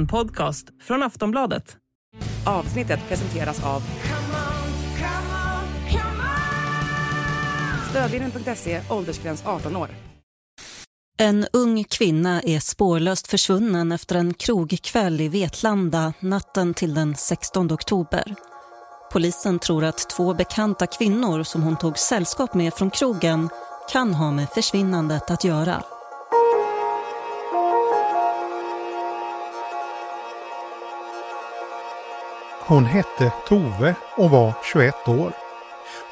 En podcast från Aftonbladet. Avsnittet presenteras av Stödlinjen.se, åldersgräns 18 år. En ung kvinna är spårlöst försvunnen efter en krogkväll i Vetlanda natten till den 16 oktober. Polisen tror att två bekanta kvinnor som hon tog sällskap med från krogen kan ha med försvinnandet att göra. Hon hette Tove och var 21 år.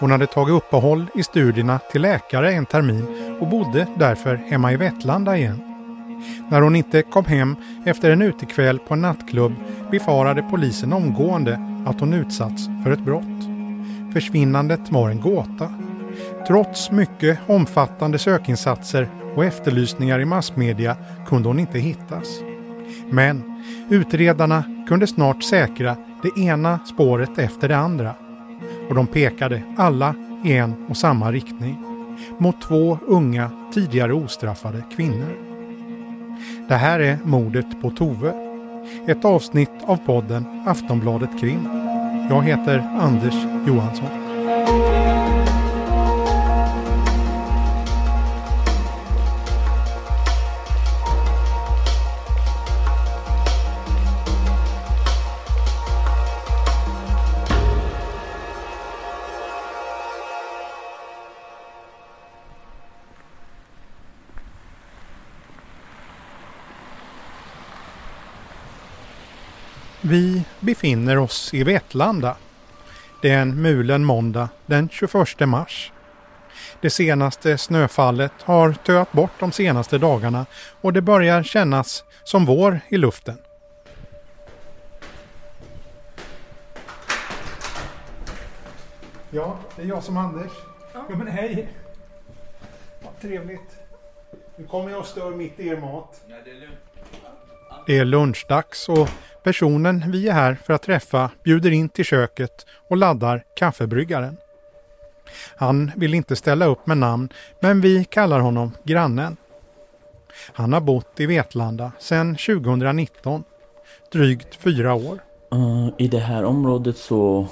Hon hade tagit uppehåll i studierna till läkare en termin och bodde därför hemma i Vetlanda igen. När hon inte kom hem efter en utekväll på en nattklubb befarade polisen omgående att hon utsatts för ett brott. Försvinnandet var en gåta. Trots mycket omfattande sökinsatser och efterlysningar i massmedia kunde hon inte hittas. Men utredarna kunde snart säkra det ena spåret efter det andra. Och de pekade alla i en och samma riktning. Mot två unga, tidigare ostraffade kvinnor. Det här är mordet på Tove. Ett avsnitt av podden Aftonbladet Krim. Jag heter Anders Johansson. Vi befinner oss i Vetlanda. Det är en mulen måndag den 21 mars. Det senaste snöfallet har töat bort de senaste dagarna och det börjar kännas som vår i luften. Ja, det är jag som Anders. Ja, men hej! Vad trevligt. Nu kommer jag och stör mitt i er mat. Det är lunchdags och Personen vi är här för att träffa bjuder in till köket och laddar kaffebryggaren. Han vill inte ställa upp med namn men vi kallar honom grannen. Han har bott i Vetlanda sedan 2019, drygt fyra år. Uh, I det här området så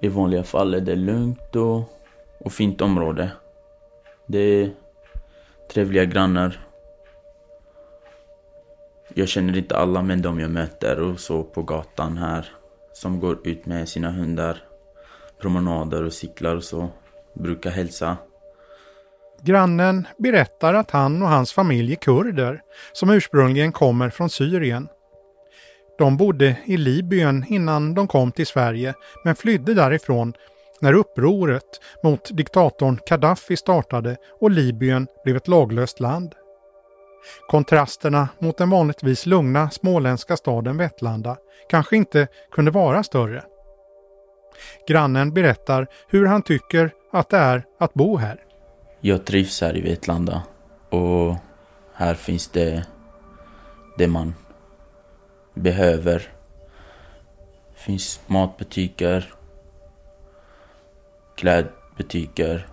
i vanliga fall är det lugnt och, och fint område. Det är trevliga grannar jag känner inte alla men de jag möter och så på gatan här som går ut med sina hundar, promenader och cyklar och så, brukar hälsa. Grannen berättar att han och hans familj är kurder som ursprungligen kommer från Syrien. De bodde i Libyen innan de kom till Sverige men flydde därifrån när upproret mot diktatorn Gaddafi startade och Libyen blev ett laglöst land. Kontrasterna mot den vanligtvis lugna småländska staden Vetlanda kanske inte kunde vara större. Grannen berättar hur han tycker att det är att bo här. Jag trivs här i Vetlanda och här finns det det man behöver. Det finns matbutiker, klädbutiker,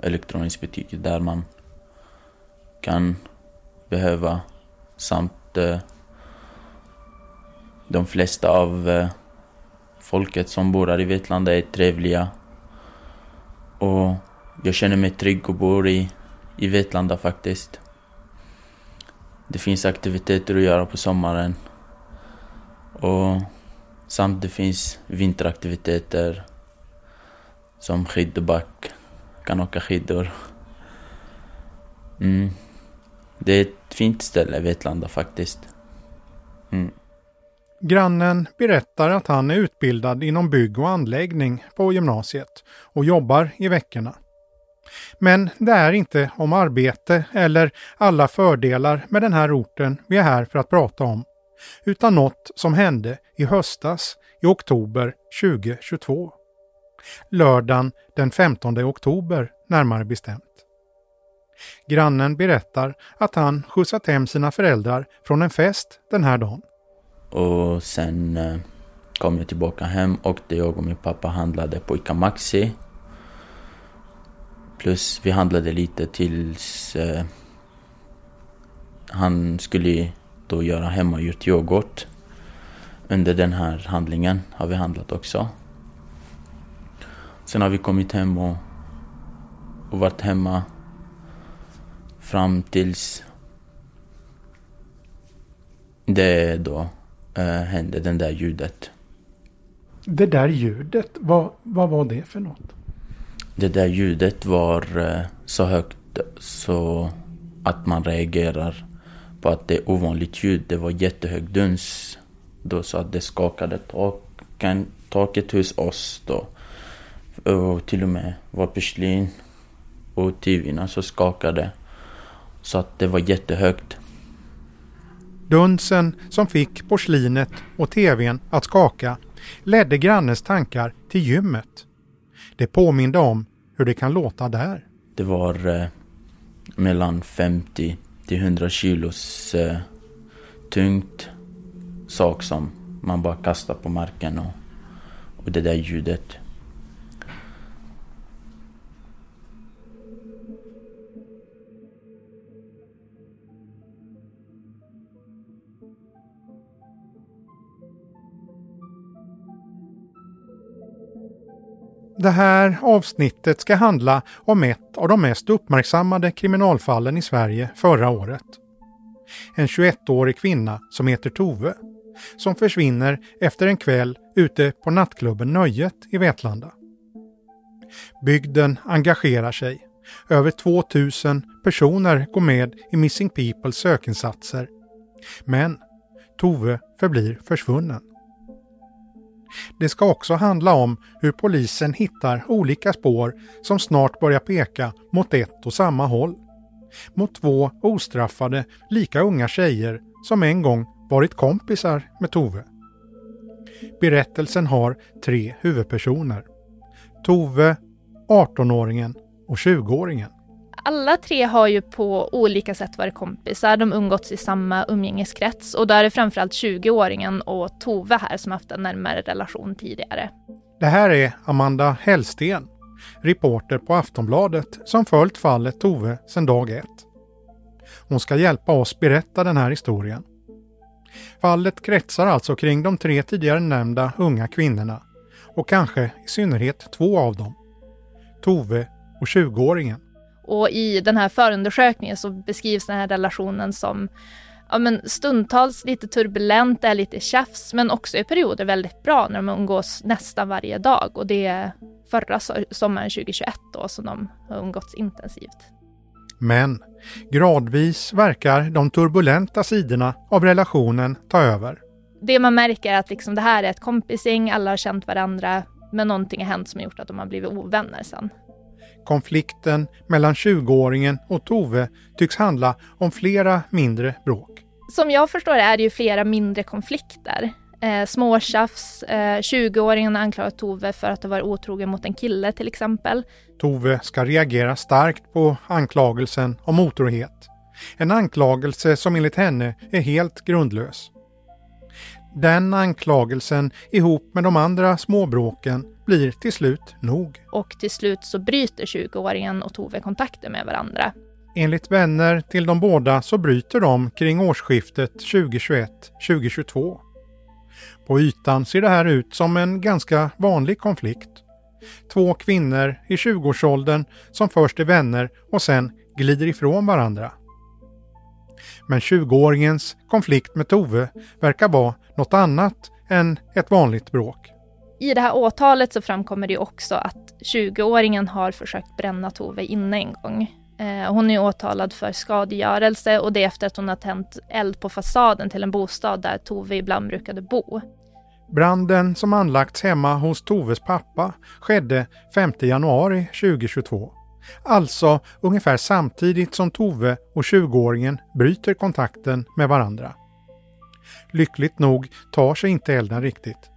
elektroniska butiker där man kan behöva samt eh, de flesta av eh, folket som bor här i Vetlanda är trevliga. Och jag känner mig trygg och bor i, i Vetlanda faktiskt. Det finns aktiviteter att göra på sommaren. Och samt det finns vinteraktiviteter som skidback, kan åka skidor. Mm. Det är ett fint ställe, Vetlanda faktiskt. Mm. Grannen berättar att han är utbildad inom bygg och anläggning på gymnasiet och jobbar i veckorna. Men det är inte om arbete eller alla fördelar med den här orten vi är här för att prata om, utan något som hände i höstas i oktober 2022. Lördagen den 15 oktober närmare bestämt. Grannen berättar att han skjutsat hem sina föräldrar från en fest den här dagen. Och sen eh, kom jag tillbaka hem och det jag och min pappa handlade på Ica Maxi. Plus vi handlade lite tills eh, han skulle då göra hemmagjort yoghurt under den här handlingen har vi handlat också. Sen har vi kommit hem och, och varit hemma fram tills det då äh, hände, den där ljudet. Det där ljudet, vad, vad var det för något? Det där ljudet var äh, så högt så att man reagerar på att det är ovanligt ljud. Det var jättehög duns då så att det skakade taken, taket hos oss då. Och till och med var porslin och tvn så skakade. Så att det var jättehögt. Dunsen som fick porslinet och tvn att skaka ledde grannens tankar till gymmet. Det påminde om hur det kan låta där. Det var eh, mellan 50 till 100 kilos eh, tungt sak som man bara kastar på marken och, och det där ljudet. Det här avsnittet ska handla om ett av de mest uppmärksammade kriminalfallen i Sverige förra året. En 21-årig kvinna som heter Tove som försvinner efter en kväll ute på nattklubben Nöjet i Vetlanda. Bygden engagerar sig. Över 2000 personer går med i Missing Peoples sökinsatser. Men Tove förblir försvunnen. Det ska också handla om hur polisen hittar olika spår som snart börjar peka mot ett och samma håll. Mot två ostraffade, lika unga tjejer som en gång varit kompisar med Tove. Berättelsen har tre huvudpersoner. Tove, 18-åringen och 20-åringen. Alla tre har ju på olika sätt varit kompisar. De umgåtts i samma umgängeskrets och då är det framförallt 20-åringen och Tove här som haft en närmare relation tidigare. Det här är Amanda Hellsten, reporter på Aftonbladet som följt fallet Tove sedan dag ett. Hon ska hjälpa oss berätta den här historien. Fallet kretsar alltså kring de tre tidigare nämnda unga kvinnorna och kanske i synnerhet två av dem. Tove och 20-åringen. Och i den här förundersökningen så beskrivs den här relationen som ja, men stundtals lite turbulent, är lite tjafs, men också i perioder väldigt bra när de umgås nästan varje dag. Och det är förra sommaren 2021 då som de har umgåtts intensivt. Men gradvis verkar de turbulenta sidorna av relationen ta över. Det man märker är att liksom det här är ett kompisgäng, alla har känt varandra, men någonting har hänt som har gjort att de har blivit ovänner sen. Konflikten mellan 20-åringen och Tove tycks handla om flera mindre bråk. Som jag förstår det är det ju flera mindre konflikter. Eh, småtjafs, eh, 20-åringen anklagar Tove för att ha varit otrogen mot en kille till exempel. Tove ska reagera starkt på anklagelsen om otrohet. En anklagelse som enligt henne är helt grundlös. Den anklagelsen ihop med de andra småbråken blir till slut nog. Och till slut så bryter 20-åringen och Tove kontakten med varandra. Enligt vänner till de båda så bryter de kring årsskiftet 2021-2022. På ytan ser det här ut som en ganska vanlig konflikt. Två kvinnor i 20-årsåldern som först är vänner och sen glider ifrån varandra. Men 20-åringens konflikt med Tove verkar vara något annat än ett vanligt bråk. I det här åtalet så framkommer det också att 20-åringen har försökt bränna Tove inne en gång. Eh, hon är åtalad för skadegörelse och det efter att hon har tänt eld på fasaden till en bostad där Tove ibland brukade bo. Branden som anlagts hemma hos Toves pappa skedde 5 januari 2022. Alltså ungefär samtidigt som Tove och 20-åringen bryter kontakten med varandra. Lyckligt nog tar sig inte elden riktigt.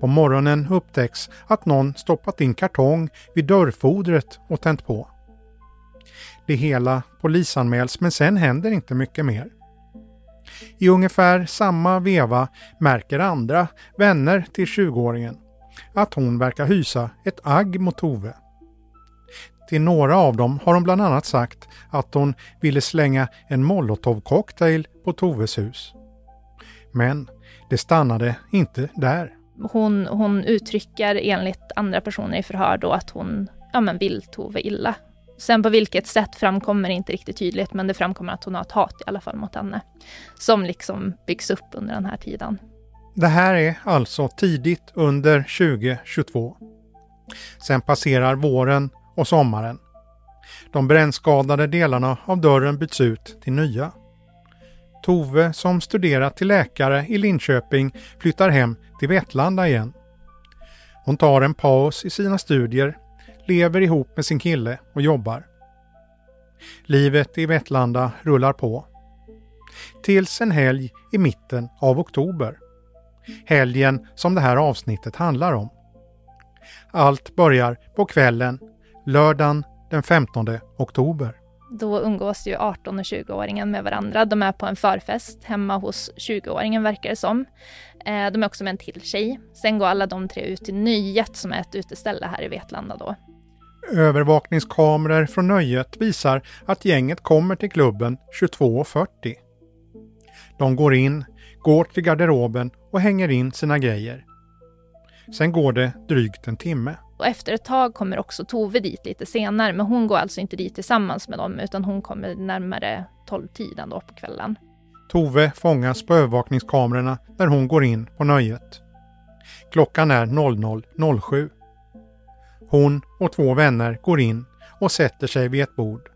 På morgonen upptäcks att någon stoppat in kartong vid dörrfodret och tänt på. Det hela polisanmäls men sen händer inte mycket mer. I ungefär samma veva märker andra vänner till 20-åringen att hon verkar hysa ett agg mot Tove. Till några av dem har hon bland annat sagt att hon ville slänga en molotovcocktail på Toves hus. Men Det stannade inte där. Hon, hon uttrycker enligt andra personer i förhör då att hon ja, men vill Tove illa. Sen på vilket sätt framkommer inte riktigt tydligt, men det framkommer att hon har ett hat i alla fall mot henne. Som liksom byggs upp under den här tiden. Det här är alltså tidigt under 2022. Sen passerar våren och sommaren. De brännskadade delarna av dörren byts ut till nya. Tove som studerat till läkare i Linköping flyttar hem till Vetlanda igen. Hon tar en paus i sina studier, lever ihop med sin kille och jobbar. Livet i Vetlanda rullar på. Tills en helg i mitten av oktober. Helgen som det här avsnittet handlar om. Allt börjar på kvällen, lördagen den 15 oktober. Då umgås ju 18 och 20-åringen med varandra. De är på en förfest hemma hos 20-åringen verkar det som. Eh, de är också med en till tjej. Sen går alla de tre ut till Nöjet som är ett uteställe här i Vetlanda då. Övervakningskameror från Nöjet visar att gänget kommer till klubben 22.40. De går in, går till garderoben och hänger in sina grejer. Sen går det drygt en timme. Och efter ett tag kommer också Tove dit lite senare, men hon går alltså inte dit tillsammans med dem, utan hon kommer närmare 12-tiden då på kvällen. Tove fångas på övervakningskamerorna när hon går in på nöjet. Klockan är 00.07. Hon och två vänner går in och sätter sig vid ett bord.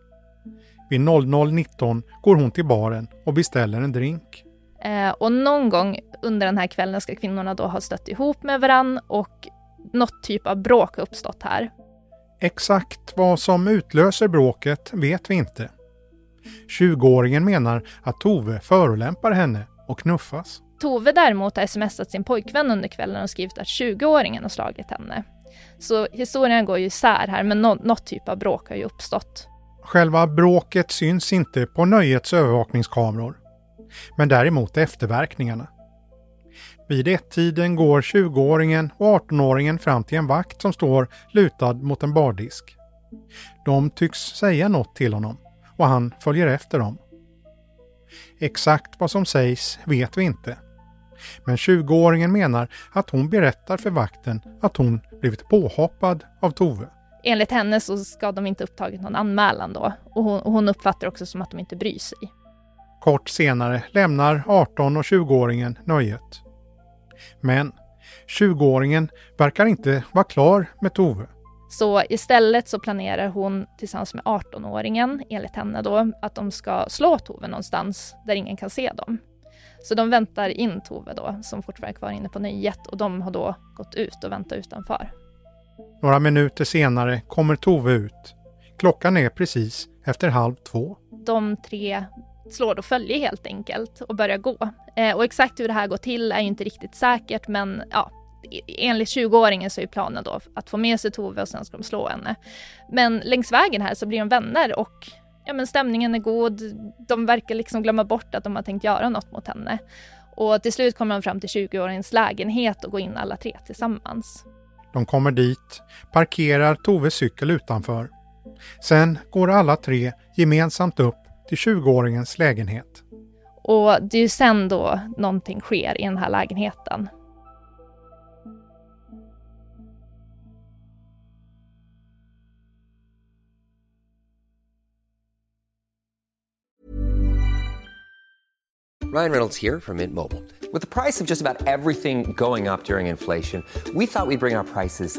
Vid 00.19 går hon till baren och beställer en drink. Eh, och någon gång under den här kvällen ska kvinnorna då ha stött ihop med varann och något typ av bråk uppstått här. Exakt vad som utlöser bråket vet vi inte. 20-åringen menar att Tove förolämpar henne och knuffas. Tove däremot har smsat sin pojkvän under kvällen och skrivit att 20-åringen har slagit henne. Så historien går ju isär här, men något, något typ av bråk har ju uppstått. Själva bråket syns inte på nöjets övervakningskameror, men däremot efterverkningarna. Vid ett-tiden går 20-åringen och 18-åringen fram till en vakt som står lutad mot en bardisk. De tycks säga något till honom och han följer efter dem. Exakt vad som sägs vet vi inte. Men 20-åringen menar att hon berättar för vakten att hon blivit påhoppad av Tove. Enligt henne så ska de inte upptagit någon anmälan då och hon, och hon uppfattar också som att de inte bryr sig. Kort senare lämnar 18 och 20-åringen nöjet. Men 20-åringen verkar inte vara klar med Tove. Så istället så planerar hon tillsammans med 18-åringen, enligt henne då, att de ska slå Tove någonstans där ingen kan se dem. Så de väntar in Tove då, som fortfarande är kvar inne på nöjet och de har då gått ut och väntar utanför. Några minuter senare kommer Tove ut. Klockan är precis efter halv två. De tre slår då följe helt enkelt och börjar gå. Eh, och exakt hur det här går till är inte riktigt säkert men ja, e-, enligt 20-åringen så är planen då att få med sig Tove och sen ska de slå henne. Men längs vägen här så blir de vänner och ja, men stämningen är god. De verkar liksom glömma bort att de har tänkt göra något mot henne. Och till slut kommer de fram till 20-åringens lägenhet och går in alla tre tillsammans. De kommer dit, parkerar Toves cykel utanför. Sen går alla tre gemensamt upp till 20-åringens lägenhet. Och det är ju sen då någonting sker i den här lägenheten. Ryan Reynolds here from Mint Mobile. With the price of just about everything going up during inflation, we thought we'd bring our prices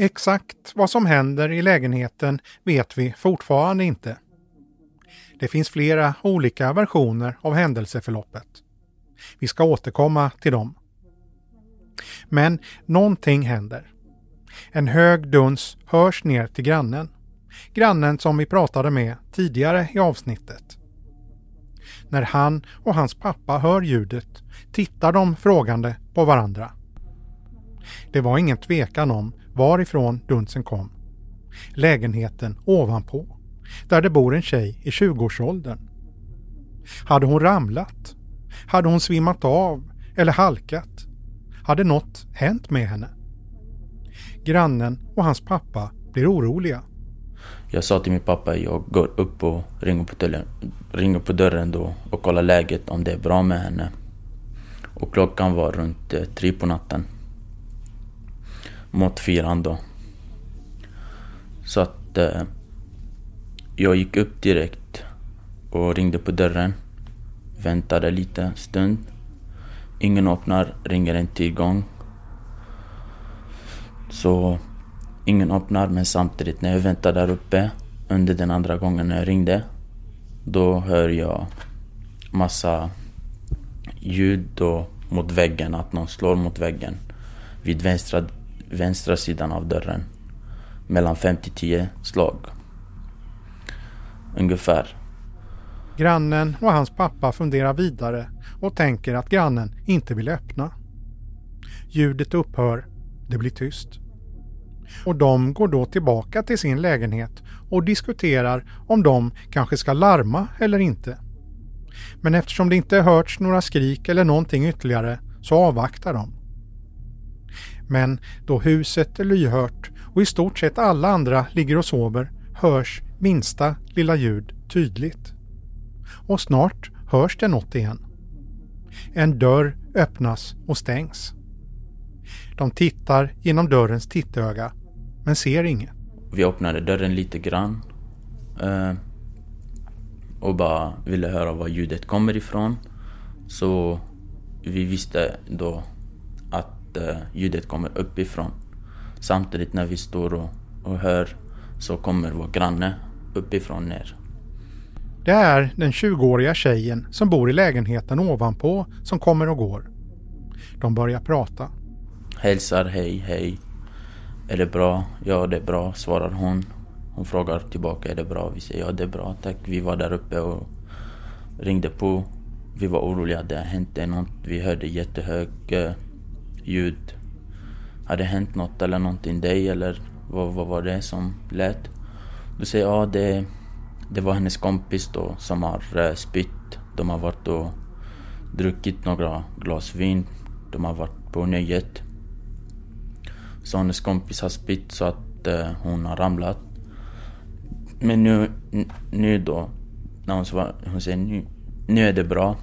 Exakt vad som händer i lägenheten vet vi fortfarande inte. Det finns flera olika versioner av händelseförloppet. Vi ska återkomma till dem. Men någonting händer. En hög duns hörs ner till grannen. Grannen som vi pratade med tidigare i avsnittet. När han och hans pappa hör ljudet tittar de frågande på varandra. Det var ingen tvekan om varifrån dunsen kom. Lägenheten ovanpå, där det bor en tjej i 20-årsåldern. Hade hon ramlat? Hade hon svimmat av eller halkat? Hade något hänt med henne? Grannen och hans pappa blir oroliga. Jag sa till min pappa jag går upp och ringer på, dörren, ringer på dörren då och kollar läget om det är bra med henne. Och klockan var runt eh, tre på natten. Mot fyran då. Så att eh, jag gick upp direkt och ringde på dörren. Väntade lite stund. Ingen öppnar, ringer en till gång. Så ingen öppnar men samtidigt när jag väntar där uppe under den andra gången när jag ringde då hör jag massa ljud då mot väggen, att någon slår mot väggen vid vänstra, vänstra sidan av dörren. Mellan 5 till 10 slag. Ungefär. Grannen och hans pappa funderar vidare och tänker att grannen inte vill öppna. Ljudet upphör, det blir tyst. Och de går då tillbaka till sin lägenhet och diskuterar om de kanske ska larma eller inte. Men eftersom det inte hörts några skrik eller någonting ytterligare så avvaktar de. Men då huset är lyhört och i stort sett alla andra ligger och sover hörs minsta lilla ljud tydligt. Och snart hörs det något igen. En dörr öppnas och stängs. De tittar genom dörrens tittöga men ser inget. Vi öppnade dörren lite grann. Eh, och bara ville höra var ljudet kommer ifrån. Så vi visste då ljudet kommer uppifrån. Samtidigt när vi står och, och hör så kommer vår granne uppifrån ner. Det är den 20-åriga tjejen som bor i lägenheten ovanpå som kommer och går. De börjar prata. Hälsar hej, hej. Är det bra? Ja, det är bra, svarar hon. Hon frågar tillbaka, är det bra? Vi säger ja, det är bra, tack. Vi var där uppe och ringde på. Vi var oroliga, det hänt något. Vi hörde jättehög eh, ljud. Har det hänt något eller någonting dig eller vad, vad var det som lät? Du säger ja det, det var hennes kompis då som har eh, spytt. De har varit och druckit några glas vin. De har varit på nöjet. Så hennes kompis har spytt så att eh, hon har ramlat. Men nu, nu då, när hon, svar, hon säger nu, nu är det bra.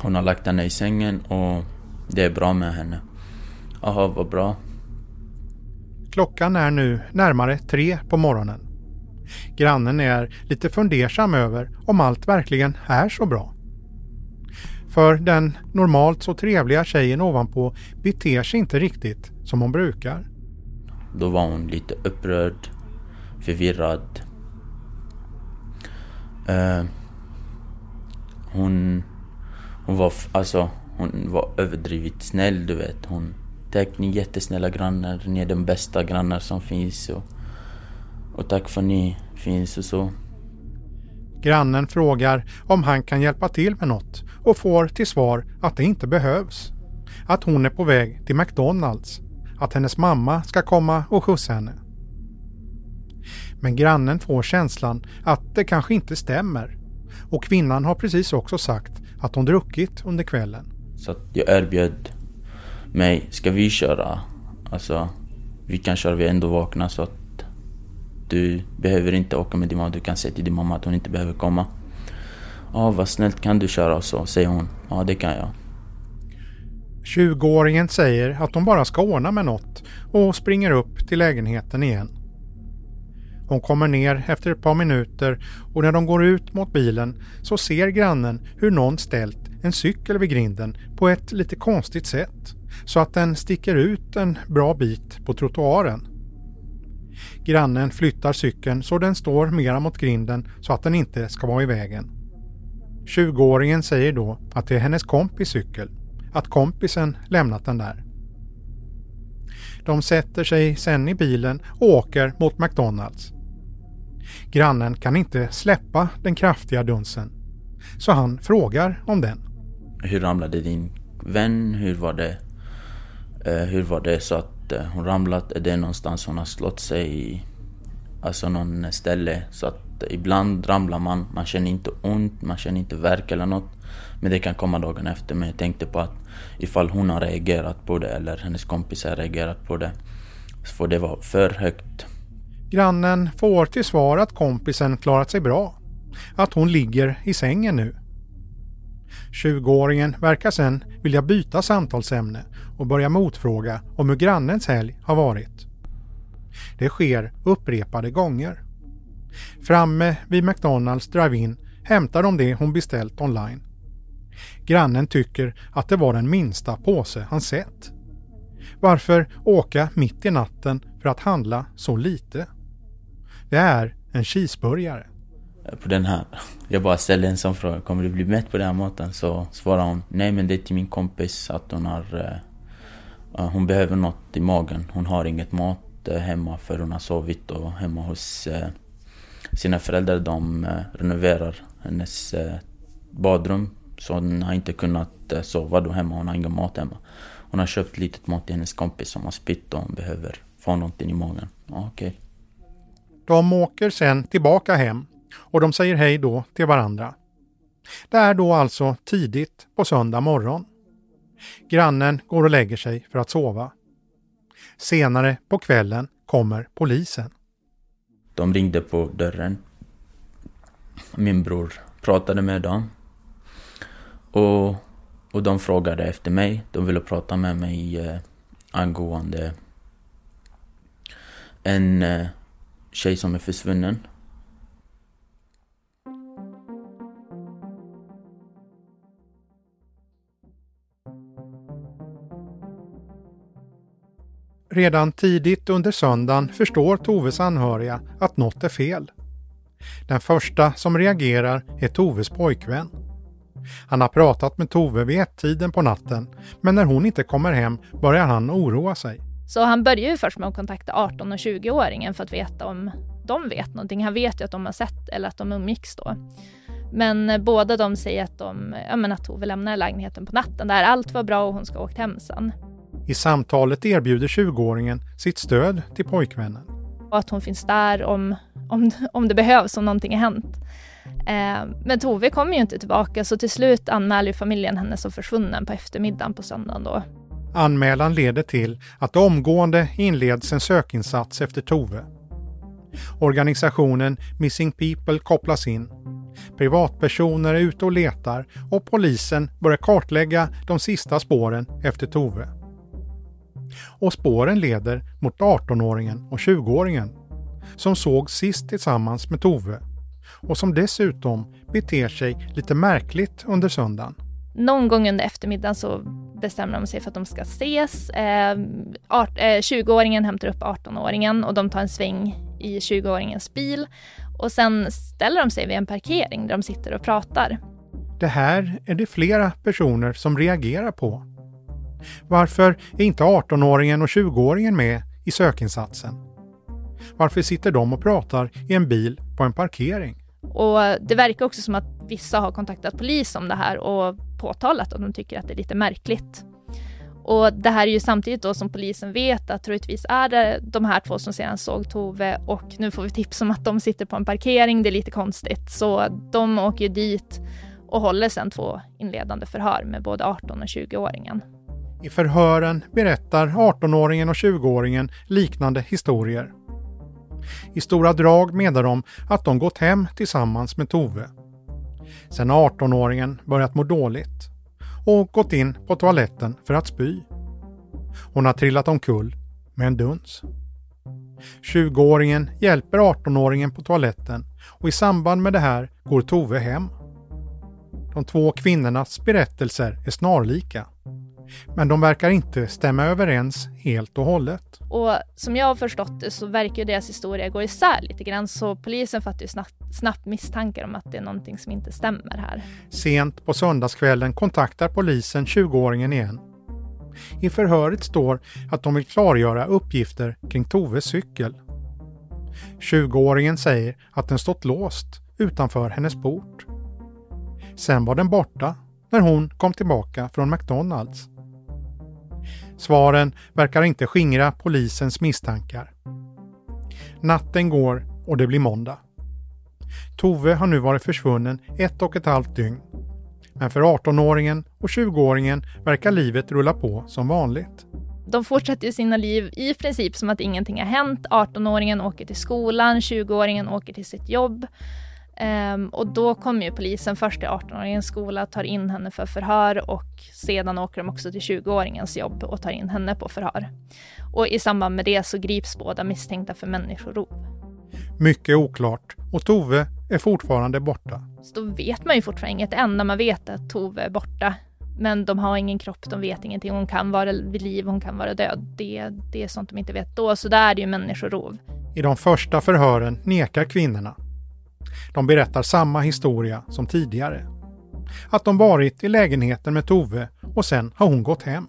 Hon har lagt henne i sängen och det är bra med henne. Jaha, vad bra. Klockan är nu närmare tre på morgonen. Grannen är lite fundersam över om allt verkligen är så bra. För den normalt så trevliga tjejen ovanpå beter sig inte riktigt som hon brukar. Då var hon lite upprörd, förvirrad. Uh, hon, hon var alltså, hon var överdrivet snäll du vet. Hon Tack ni jättesnälla grannar, ni är de bästa grannar som finns och, och tack för ni finns och så. Grannen frågar om han kan hjälpa till med något och får till svar att det inte behövs. Att hon är på väg till McDonalds. Att hennes mamma ska komma och skjutsa henne. Men grannen får känslan att det kanske inte stämmer. Och kvinnan har precis också sagt att hon druckit under kvällen. Så jag erbjöd mig, ska vi köra? Alltså, vi kan köra, vi är ändå vakna så att du behöver inte åka med din mamma, du kan säga till din mamma att hon inte behöver komma. Ja, vad snällt, kan du köra? Så säger hon, ja det kan jag. 20-åringen säger att de bara ska ordna med något och springer upp till lägenheten igen. Hon kommer ner efter ett par minuter och när de går ut mot bilen så ser grannen hur någon ställt en cykel vid grinden på ett lite konstigt sätt så att den sticker ut en bra bit på trottoaren. Grannen flyttar cykeln så den står mera mot grinden så att den inte ska vara i vägen. 20-åringen säger då att det är hennes kompis cykel, att kompisen lämnat den där. De sätter sig sen i bilen och åker mot McDonalds. Grannen kan inte släppa den kraftiga dunsen. så han frågar om den. Hur ramlade din vän? Hur var det? Eh, hur var det så att eh, hon ramlat? Är det någonstans hon har slått sig i? Alltså någon ställe så att ibland ramlar man, man känner inte ont, man känner inte värk eller något. Men det kan komma dagen efter. Men jag tänkte på att ifall hon har reagerat på det eller hennes kompisar har reagerat på det så får det vara för högt. Grannen får till svar att kompisen klarat sig bra. Att hon ligger i sängen nu. 20-åringen verkar sen vilja byta samtalsämne och börja motfråga om hur grannens helg har varit. Det sker upprepade gånger. Framme vid McDonalds drive-in hämtar de det hon beställt online. Grannen tycker att det var den minsta påse han sett. Varför åka mitt i natten för att handla så lite? Det är en cheeseburgare. Eh, på den här, jag bara ställde en sån fråga, kommer du bli mätt på den här maten? Så svarar hon, nej men det är till min kompis att hon har uh, Hon behöver något i magen, hon har inget mat uh, hemma för hon har sovit och hemma hos uh, sina föräldrar. De renoverar hennes badrum så hon har inte kunnat sova då hemma, hon har ingen mat hemma. Hon har köpt lite mat till hennes kompis som har spytt och hon behöver få någonting i magen. Okej. Okay. De åker sen tillbaka hem och de säger hej då till varandra. Det är då alltså tidigt på söndag morgon. Grannen går och lägger sig för att sova. Senare på kvällen kommer polisen. De ringde på dörren. Min bror pratade med dem. Och, och de frågade efter mig. De ville prata med mig eh, angående en eh, tjej som är försvunnen. Redan tidigt under söndagen förstår Toves anhöriga att något är fel. Den första som reagerar är Toves pojkvän. Han har pratat med Tove vid ett-tiden på natten, men när hon inte kommer hem börjar han oroa sig. Så han börjar ju först med att kontakta 18 och 20-åringen för att veta om de vet någonting. Han vet ju att de har sett eller att de umgicks då. Men båda de säger att, de, ja, men att Tove lämnar lägenheten på natten där allt var bra och hon ska ha åkt hem sen. I samtalet erbjuder 20-åringen sitt stöd till pojkvännen. Och att hon finns där om, om, om det behövs, om någonting har hänt. Eh, men Tove kommer ju inte tillbaka så till slut anmäler familjen henne som försvunnen på eftermiddagen på söndagen då. Anmälan leder till att omgående inleds en sökinsats efter Tove. Organisationen Missing People kopplas in. Privatpersoner är ute och letar och polisen börjar kartlägga de sista spåren efter Tove och spåren leder mot 18-åringen och 20-åringen som såg sist tillsammans med Tove och som dessutom beter sig lite märkligt under söndagen. Någon gång under eftermiddagen så bestämmer de sig för att de ska ses. Ehm, eh, 20-åringen hämtar upp 18-åringen och de tar en sväng i 20-åringens bil och sen ställer de sig vid en parkering där de sitter och pratar. Det här är det flera personer som reagerar på varför är inte 18-åringen och 20-åringen med i sökinsatsen? Varför sitter de och pratar i en bil på en parkering? Och Det verkar också som att vissa har kontaktat polis om det här och påtalat att de tycker att det är lite märkligt. Och Det här är ju samtidigt då som polisen vet att troligtvis är det de här två som sedan såg Tove och nu får vi tips om att de sitter på en parkering. Det är lite konstigt. Så de åker ju dit och håller sedan två inledande förhör med både 18 och 20-åringen. I förhören berättar 18-åringen och 20-åringen liknande historier. I stora drag menar de att de gått hem tillsammans med Tove. Sen har 18-åringen börjat må dåligt och gått in på toaletten för att spy. Hon har trillat omkull med en duns. 20-åringen hjälper 18-åringen på toaletten och i samband med det här går Tove hem. De två kvinnornas berättelser är snarlika. Men de verkar inte stämma överens helt och hållet. Och som jag har förstått det så verkar deras historia gå isär lite grann så polisen fattar ju snabbt, snabbt misstankar om att det är någonting som inte stämmer här. Sent på söndagskvällen kontaktar polisen 20-åringen igen. I förhöret står att de vill klargöra uppgifter kring Toves cykel. 20-åringen säger att den stått låst utanför hennes port. Sen var den borta när hon kom tillbaka från McDonalds. Svaren verkar inte skingra polisens misstankar. Natten går och det blir måndag. Tove har nu varit försvunnen ett och ett halvt dygn. Men för 18-åringen och 20-åringen verkar livet rulla på som vanligt. De fortsätter sina liv i princip som att ingenting har hänt. 18-åringen åker till skolan, 20-åringen åker till sitt jobb. Um, och då kommer ju polisen först till 18-åringens skola, tar in henne för förhör och sedan åker de också till 20-åringens jobb och tar in henne på förhör. Och i samband med det så grips båda misstänkta för människorov. Mycket oklart och Tove är fortfarande borta. Så då vet man ju fortfarande inget. Det enda man vet är att Tove är borta. Men de har ingen kropp, de vet ingenting. Hon kan vara vid liv, hon kan vara död. Det, det är sånt de inte vet då. Så där är det ju människorov. I de första förhören nekar kvinnorna. De berättar samma historia som tidigare. Att de varit i lägenheten med Tove och sen har hon gått hem.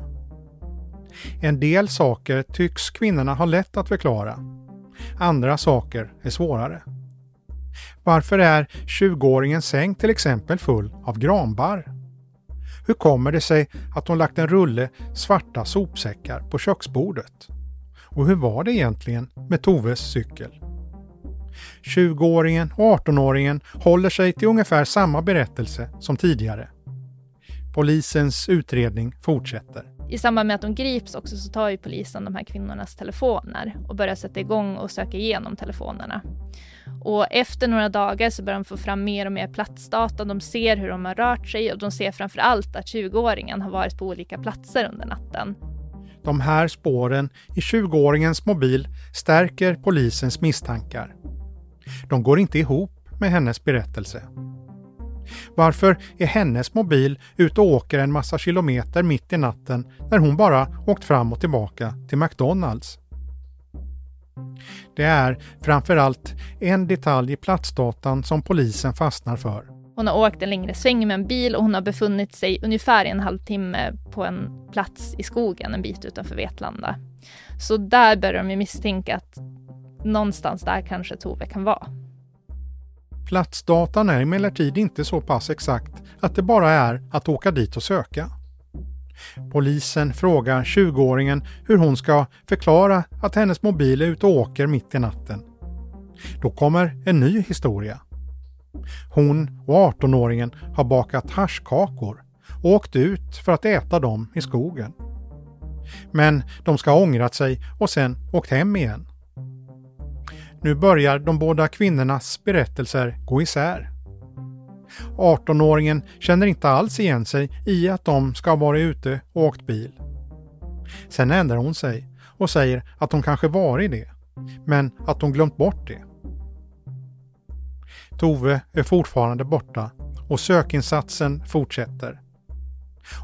En del saker tycks kvinnorna ha lätt att förklara. Andra saker är svårare. Varför är 20-åringens säng till exempel full av granbarr? Hur kommer det sig att hon lagt en rulle svarta sopsäckar på köksbordet? Och hur var det egentligen med Toves cykel? 20-åringen och 18-åringen håller sig till ungefär samma berättelse som tidigare. Polisens utredning fortsätter. I samband med att de grips också så tar ju polisen de här kvinnornas telefoner och börjar sätta igång och söka igenom telefonerna. Och efter några dagar så börjar de få fram mer och mer platsdata. De ser hur de har rört sig och de ser framför allt att 20-åringen har varit på olika platser under natten. De här spåren i 20-åringens mobil stärker polisens misstankar. De går inte ihop med hennes berättelse. Varför är hennes mobil ute och åker en massa kilometer mitt i natten när hon bara åkt fram och tillbaka till McDonalds? Det är framförallt en detalj i platsdatan som polisen fastnar för. Hon har åkt en längre sväng med en bil och hon har befunnit sig ungefär en halvtimme på en plats i skogen en bit utanför Vetlanda. Så där börjar de misstänka att någonstans där kanske Tove kan vara. Platsdatan är emellertid inte så pass exakt att det bara är att åka dit och söka. Polisen frågar 20-åringen hur hon ska förklara att hennes mobil är ute och åker mitt i natten. Då kommer en ny historia. Hon och 18-åringen har bakat haschkakor och åkt ut för att äta dem i skogen. Men de ska ha ångrat sig och sen åkt hem igen. Nu börjar de båda kvinnornas berättelser gå isär. 18-åringen känner inte alls igen sig i att de ska ha varit ute och åkt bil. Sen ändrar hon sig och säger att de kanske varit det, men att de glömt bort det. Tove är fortfarande borta och sökinsatsen fortsätter.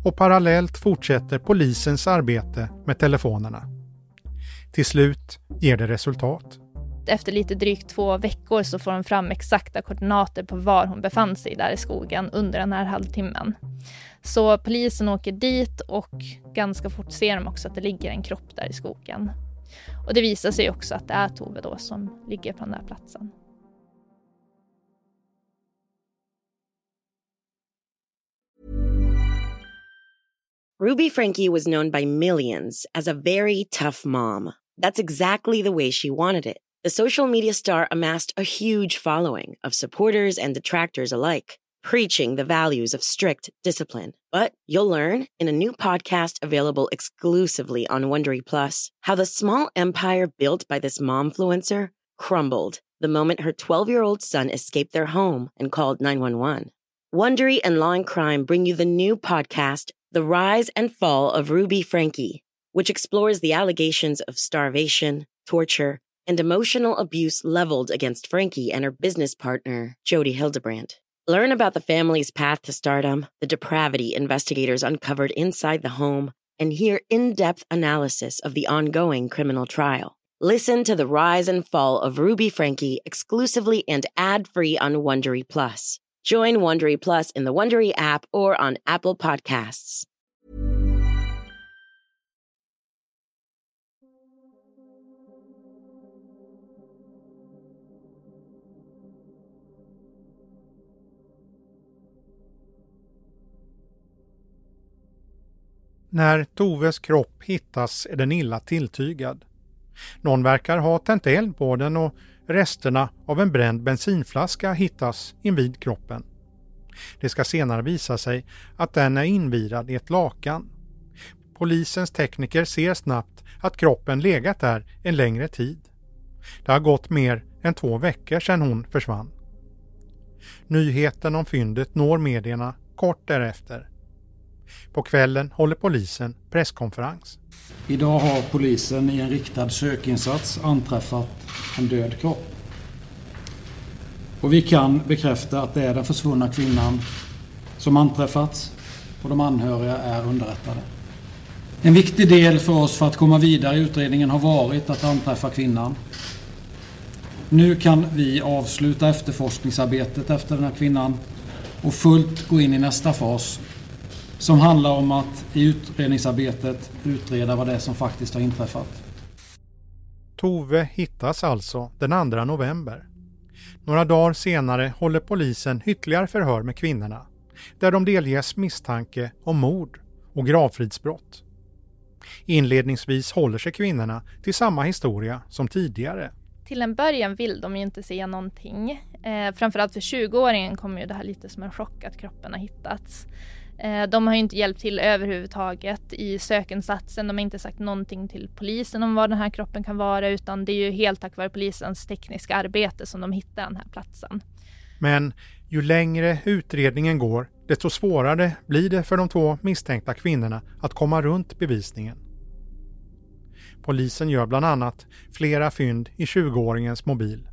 Och parallellt fortsätter polisens arbete med telefonerna. Till slut ger det resultat efter lite drygt två veckor så får de fram exakta koordinater på var hon befann sig där i skogen under den här halvtimmen. Så polisen åker dit och ganska fort ser de också att det ligger en kropp där i skogen. Och det visar sig också att det är Tove då som ligger på den där platsen. Ruby Frankie was known by millions as a very tough mom. That's exactly the way she wanted it. The social media star amassed a huge following of supporters and detractors alike, preaching the values of strict discipline. But you'll learn in a new podcast available exclusively on Wondery Plus how the small empire built by this momfluencer crumbled the moment her 12-year-old son escaped their home and called 911. Wondery and Law and Crime bring you the new podcast, The Rise and Fall of Ruby Frankie, which explores the allegations of starvation, torture, and emotional abuse leveled against Frankie and her business partner, Jody Hildebrandt. Learn about the family's path to stardom, the depravity investigators uncovered inside the home, and hear in depth analysis of the ongoing criminal trial. Listen to the rise and fall of Ruby Frankie exclusively and ad free on Wondery Plus. Join Wondery Plus in the Wondery app or on Apple Podcasts. När Toves kropp hittas är den illa tilltygad. Någon verkar ha tänt eld på den och resterna av en bränd bensinflaska hittas invid kroppen. Det ska senare visa sig att den är invirad i ett lakan. Polisens tekniker ser snabbt att kroppen legat där en längre tid. Det har gått mer än två veckor sedan hon försvann. Nyheten om fyndet når medierna kort därefter. På kvällen håller polisen presskonferens. Idag har polisen i en riktad sökinsats anträffat en död kropp. Och vi kan bekräfta att det är den försvunna kvinnan som anträffats och de anhöriga är underrättade. En viktig del för oss för att komma vidare i utredningen har varit att anträffa kvinnan. Nu kan vi avsluta efterforskningsarbetet efter den här kvinnan och fullt gå in i nästa fas som handlar om att i utredningsarbetet utreda vad det är som faktiskt har inträffat. Tove hittas alltså den 2 november. Några dagar senare håller polisen ytterligare förhör med kvinnorna där de delges misstanke om mord och gravfridsbrott. Inledningsvis håller sig kvinnorna till samma historia som tidigare. Till en början vill de ju inte säga någonting. Eh, framförallt för 20-åringen kommer ju det här lite som en chock att kroppen har hittats. Eh, de har ju inte hjälpt till överhuvudtaget i sökinsatsen. De har inte sagt någonting till polisen om var den här kroppen kan vara utan det är ju helt tack vare polisens tekniska arbete som de hittar den här platsen. Men ju längre utredningen går desto svårare blir det för de två misstänkta kvinnorna att komma runt bevisningen. Polisen gör bland annat flera fynd i 20-åringens mobil.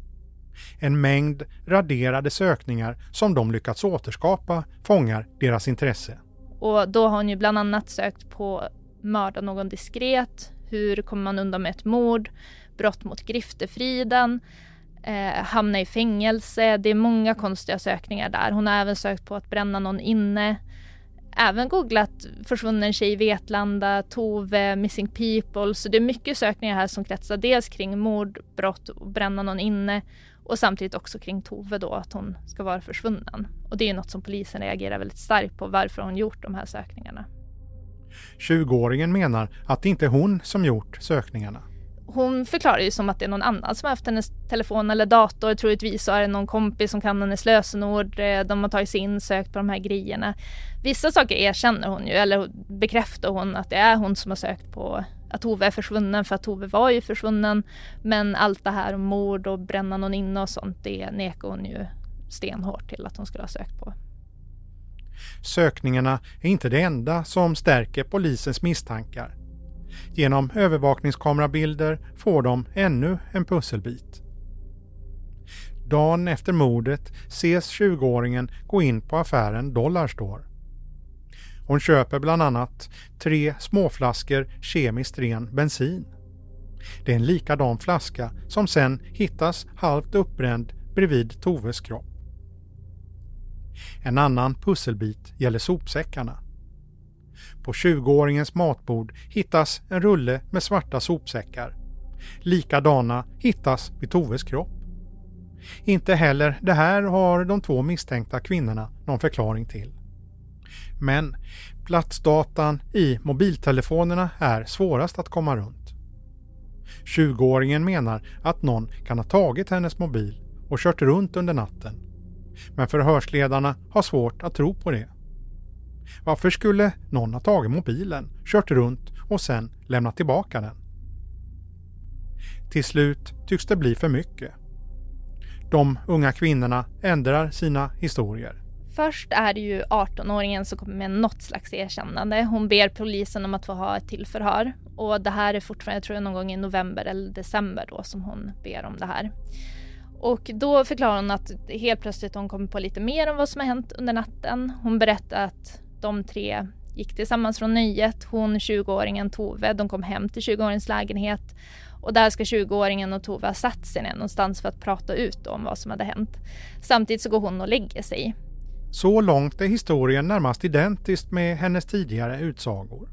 En mängd raderade sökningar som de lyckats återskapa fångar deras intresse. Och då har hon ju bland annat sökt på mörda någon diskret, hur kommer man undan med ett mord, brott mot griftefriden, eh, hamna i fängelse. Det är många konstiga sökningar där. Hon har även sökt på att bränna någon inne. Även googlat försvunnen tjej i Vetlanda, Tove, missing people. Så det är mycket sökningar här som kretsar dels kring mord, brott och bränna någon inne och samtidigt också kring Tove då, att hon ska vara försvunnen. Och det är något som polisen reagerar väldigt starkt på, varför hon gjort de här sökningarna. 20-åringen menar att det inte är hon som gjort sökningarna. Hon förklarar ju som att det är någon annan som har haft hennes telefon eller dator. Troligtvis så är det någon kompis som kan hennes lösenord. Eh, de har tagit sig in, sökt på de här grejerna. Vissa saker erkänner hon ju, eller bekräftar hon att det är hon som har sökt på att Tove är försvunnen för att Tove var ju försvunnen. Men allt det här om mord och bränna någon inne och sånt, det nekar hon ju stenhårt till att hon skulle ha sökt på. Sökningarna är inte det enda som stärker polisens misstankar. Genom övervakningskamerabilder får de ännu en pusselbit. Dagen efter mordet ses 20-åringen gå in på affären Dollarstore. Hon köper bland annat tre småflaskor kemiskt ren bensin. Det är en likadan flaska som sen hittas halvt uppbränd bredvid Toves kropp. En annan pusselbit gäller sopsäckarna. På 20-åringens matbord hittas en rulle med svarta sopsäckar. Likadana hittas vid Toves kropp. Inte heller det här har de två misstänkta kvinnorna någon förklaring till. Men platsdatan i mobiltelefonerna är svårast att komma runt. 20-åringen menar att någon kan ha tagit hennes mobil och kört runt under natten. Men förhörsledarna har svårt att tro på det. Varför skulle någon ha tagit mobilen, kört runt och sen lämnat tillbaka den? Till slut tycks det bli för mycket. De unga kvinnorna ändrar sina historier. Först är det ju 18-åringen som kommer med något slags erkännande. Hon ber polisen om att få ha ett till förhör. Och det här är fortfarande, jag tror någon gång i november eller december då som hon ber om det här. Och då förklarar hon att helt plötsligt hon kommer på lite mer om vad som har hänt under natten. Hon berättar att de tre gick tillsammans från nöjet. Hon, 20-åringen Tove, de kom hem till 20-åringens lägenhet. Och där ska 20-åringen och Tove ha satt sig ner någonstans för att prata ut om vad som hade hänt. Samtidigt så går hon och lägger sig. Så långt är historien närmast identiskt med hennes tidigare utsagor.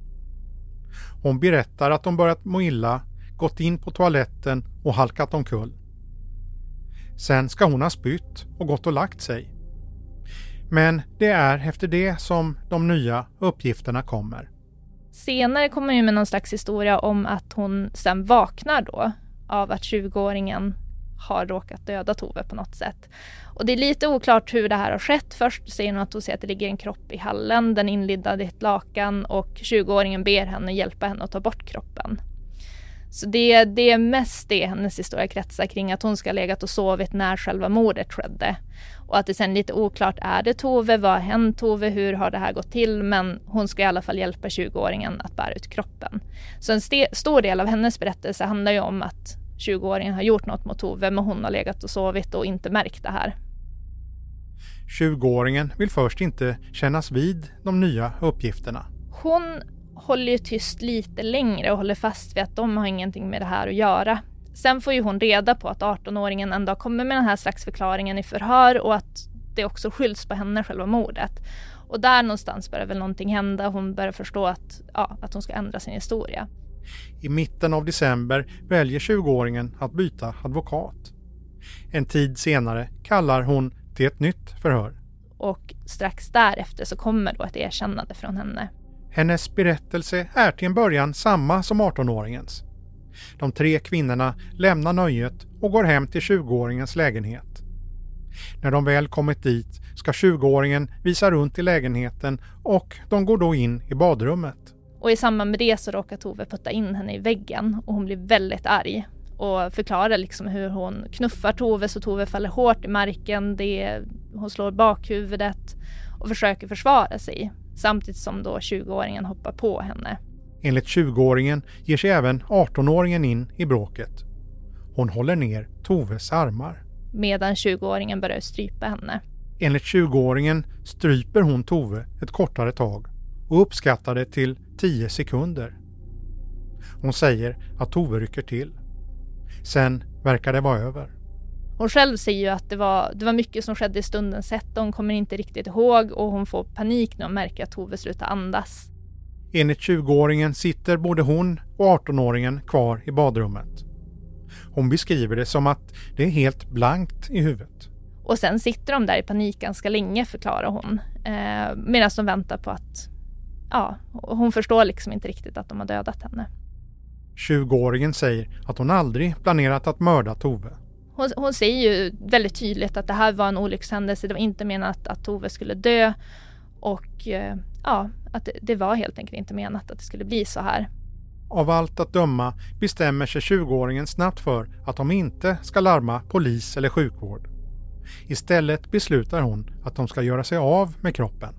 Hon berättar att de börjat må illa, gått in på toaletten och halkat omkull. Sen ska hon ha spytt och gått och lagt sig. Men det är efter det som de nya uppgifterna kommer. Senare kommer hon med någon slags historia om att hon sen vaknar då av att 20-åringen har råkat döda Tove på något sätt. Och det är lite oklart hur det här har skett. Först säger hon att hon ser att det ligger en kropp i hallen, den inlindad i ett lakan och 20-åringen ber henne hjälpa henne att ta bort kroppen. Så det, det är mest det hennes historia kretsar kring, att hon ska ha legat och sovit när själva mordet skedde. Och att det sen är lite oklart, är det Tove, vad har hänt Tove, hur har det här gått till? Men hon ska i alla fall hjälpa 20-åringen att bära ut kroppen. Så en stor del av hennes berättelse handlar ju om att 20-åringen har gjort något mot Tove, men hon har legat och sovit och inte märkt det här. 20-åringen vill först inte kännas vid de nya uppgifterna. Hon håller ju tyst lite längre och håller fast vid att de har ingenting med det här att göra. Sen får ju hon reda på att 18-åringen ändå kommer med den här slags förklaringen i förhör och att det också skylls på henne själva mordet. Och där någonstans börjar väl någonting hända. Hon börjar förstå att, ja, att hon ska ändra sin historia. I mitten av december väljer 20-åringen att byta advokat. En tid senare kallar hon till ett nytt förhör. Och strax därefter så kommer då ett erkännande från henne. Hennes berättelse är till en början samma som 18-åringens. De tre kvinnorna lämnar nöjet och går hem till 20-åringens lägenhet. När de väl kommit dit ska 20-åringen visa runt i lägenheten och de går då in i badrummet. Och i samband med det så råkar Tove putta in henne i väggen och hon blir väldigt arg och förklarar liksom hur hon knuffar Tove så Tove faller hårt i marken. Det, hon slår bakhuvudet och försöker försvara sig samtidigt som då 20-åringen hoppar på henne. Enligt 20-åringen ger sig även 18-åringen in i bråket. Hon håller ner Toves armar. Medan 20-åringen börjar strypa henne. Enligt 20-åringen stryper hon Tove ett kortare tag och uppskattar det till 10 sekunder. Hon säger att Tove rycker till. Sen verkar det vara över. Hon själv säger ju att det var, det var mycket som skedde i stundens hetta. Hon kommer inte riktigt ihåg och hon får panik när hon märker att Tove slutar andas. Enligt 20-åringen sitter både hon och 18-åringen kvar i badrummet. Hon beskriver det som att det är helt blankt i huvudet. Och sen sitter de där i panik ganska länge förklarar hon. Eh, medan de väntar på att ja, hon förstår liksom inte riktigt att de har dödat henne. 20-åringen säger att hon aldrig planerat att mörda Tove. Hon, hon säger ju väldigt tydligt att det här var en olyckshändelse. Det var inte menat att Tove skulle dö. Och eh, ja, att det, det var helt enkelt inte menat att det skulle bli så här. Av allt att döma bestämmer sig 20-åringen snabbt för att de inte ska larma polis eller sjukvård. Istället beslutar hon att de ska göra sig av med kroppen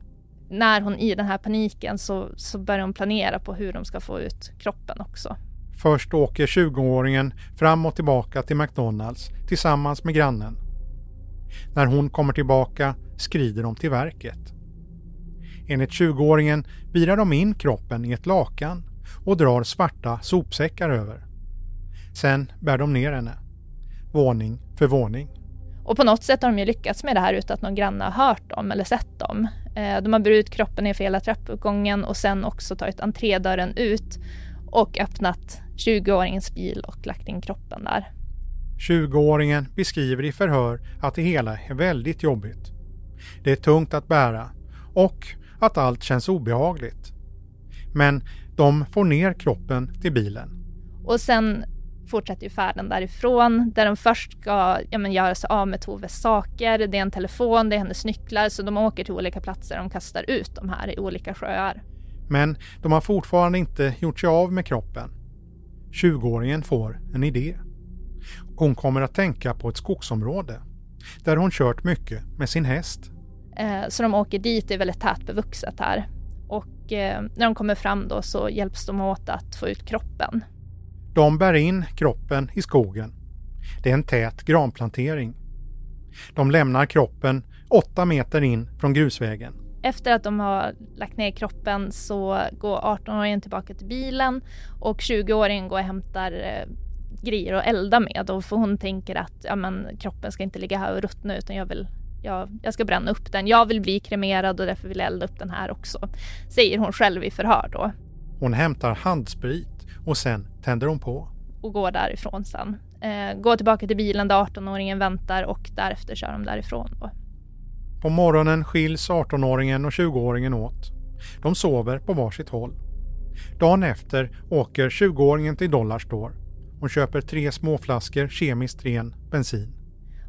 när hon i den här paniken så, så börjar hon planera på hur de ska få ut kroppen också. Först åker 20-åringen fram och tillbaka till McDonalds tillsammans med grannen. När hon kommer tillbaka skrider de till verket. Enligt 20-åringen virar de in kroppen i ett lakan och drar svarta sopsäckar över. Sen bär de ner henne. Våning för våning. Och på något sätt har de ju lyckats med det här utan att någon granne har hört dem eller sett dem. Eh, de har burit kroppen för hela trappuppgången och sen också tagit entrédörren ut och öppnat 20-åringens bil och lagt in kroppen där. 20-åringen beskriver i förhör att det hela är väldigt jobbigt. Det är tungt att bära och att allt känns obehagligt. Men de får ner kroppen till bilen. Och sen fortsätter ju färden därifrån där de först ska ja, men, göra sig av med Toves saker. Det är en telefon, det är hennes nycklar så de åker till olika platser. De kastar ut de här i olika sjöar. Men de har fortfarande inte gjort sig av med kroppen. 20-åringen får en idé. Hon kommer att tänka på ett skogsområde där hon kört mycket med sin häst. Eh, så de åker dit, det är väldigt tätbevuxet här. Och eh, när de kommer fram då så hjälps de åt att få ut kroppen. De bär in kroppen i skogen. Det är en tät granplantering. De lämnar kroppen åtta meter in från grusvägen. Efter att de har lagt ner kroppen så går 18-åringen tillbaka till bilen och 20-åringen går och hämtar eh, grejer att elda med. Och för hon tänker att ja, men, kroppen ska inte ligga här och ruttna utan jag vill jag, jag ska bränna upp den. Jag vill bli kremerad och därför vill jag elda upp den här också. Säger hon själv i förhör då. Hon hämtar handsprit och sen tänder hon på. Och går därifrån sen. Eh, går tillbaka till bilen där 18-åringen väntar och därefter kör de därifrån. Då. På morgonen skiljs 18-åringen och 20-åringen åt. De sover på varsitt håll. Dagen efter åker 20-åringen till Dollarstore. Hon köper tre småflaskor kemiskt ren bensin.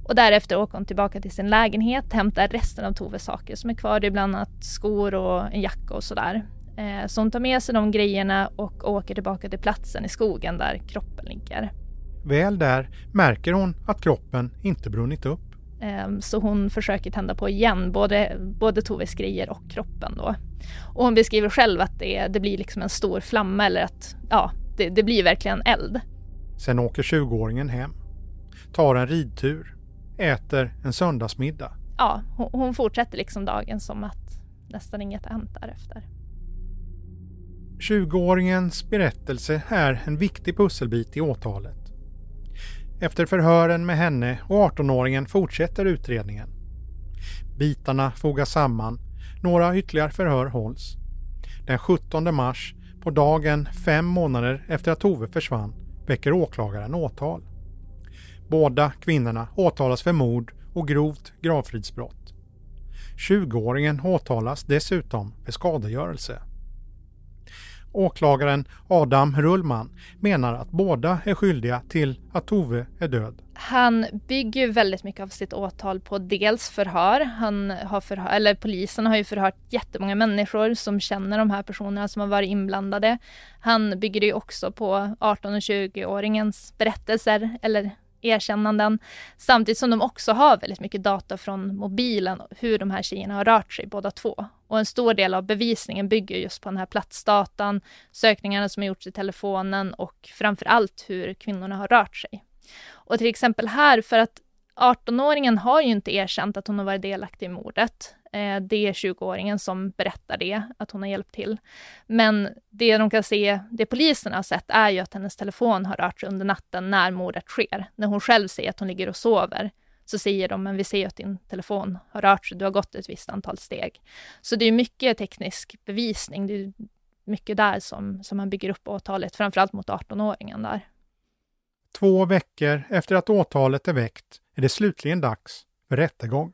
Och därefter åker hon tillbaka till sin lägenhet, hämtar resten av Toves saker som är kvar. Det är bland annat skor och en jacka och sådär. Eh, så hon tar med sig de grejerna och åker tillbaka till platsen i skogen där kroppen ligger. Väl där märker hon att kroppen inte brunnit upp. Ehm, så hon försöker tända på igen, både, både Toves grejer och kroppen då. Och hon beskriver själv att det, det blir liksom en stor flamma eller att ja, det, det blir verkligen eld. Sen åker 20-åringen hem, tar en ridtur, äter en söndagsmiddag. Ja, hon, hon fortsätter liksom dagen som att nästan inget har hänt därefter. 20-åringens berättelse är en viktig pusselbit i åtalet. Efter förhören med henne och 18-åringen fortsätter utredningen. Bitarna fogas samman, några ytterligare förhör hålls. Den 17 mars, på dagen fem månader efter att Tove försvann, väcker åklagaren åtal. Båda kvinnorna åtalas för mord och grovt gravfridsbrott. 20-åringen åtalas dessutom för skadegörelse. Åklagaren Adam Rullman menar att båda är skyldiga till att Tove är död. Han bygger väldigt mycket av sitt åtal på dels förhör. Han har förhör, eller polisen har ju förhört jättemånga människor som känner de här personerna som har varit inblandade. Han bygger det också på 18 och 20-åringens berättelser eller erkännanden. Samtidigt som de också har väldigt mycket data från mobilen, hur de här tjejerna har rört sig båda två. Och en stor del av bevisningen bygger just på den här platsdatan, sökningarna som har gjorts i telefonen och framför allt hur kvinnorna har rört sig. Och till exempel här, för att 18-åringen har ju inte erkänt att hon har varit delaktig i mordet. Eh, det är 20-åringen som berättar det, att hon har hjälpt till. Men det de kan se, det polisen har sett, är ju att hennes telefon har rört sig under natten när mordet sker. När hon själv säger att hon ligger och sover, så säger de, men vi ser att din telefon har rört sig, du har gått ett visst antal steg. Så det är mycket teknisk bevisning, det är mycket där som, som man bygger upp åtalet, framförallt mot 18-åringen där. Två veckor efter att åtalet är väckt är det slutligen dags för rättegång.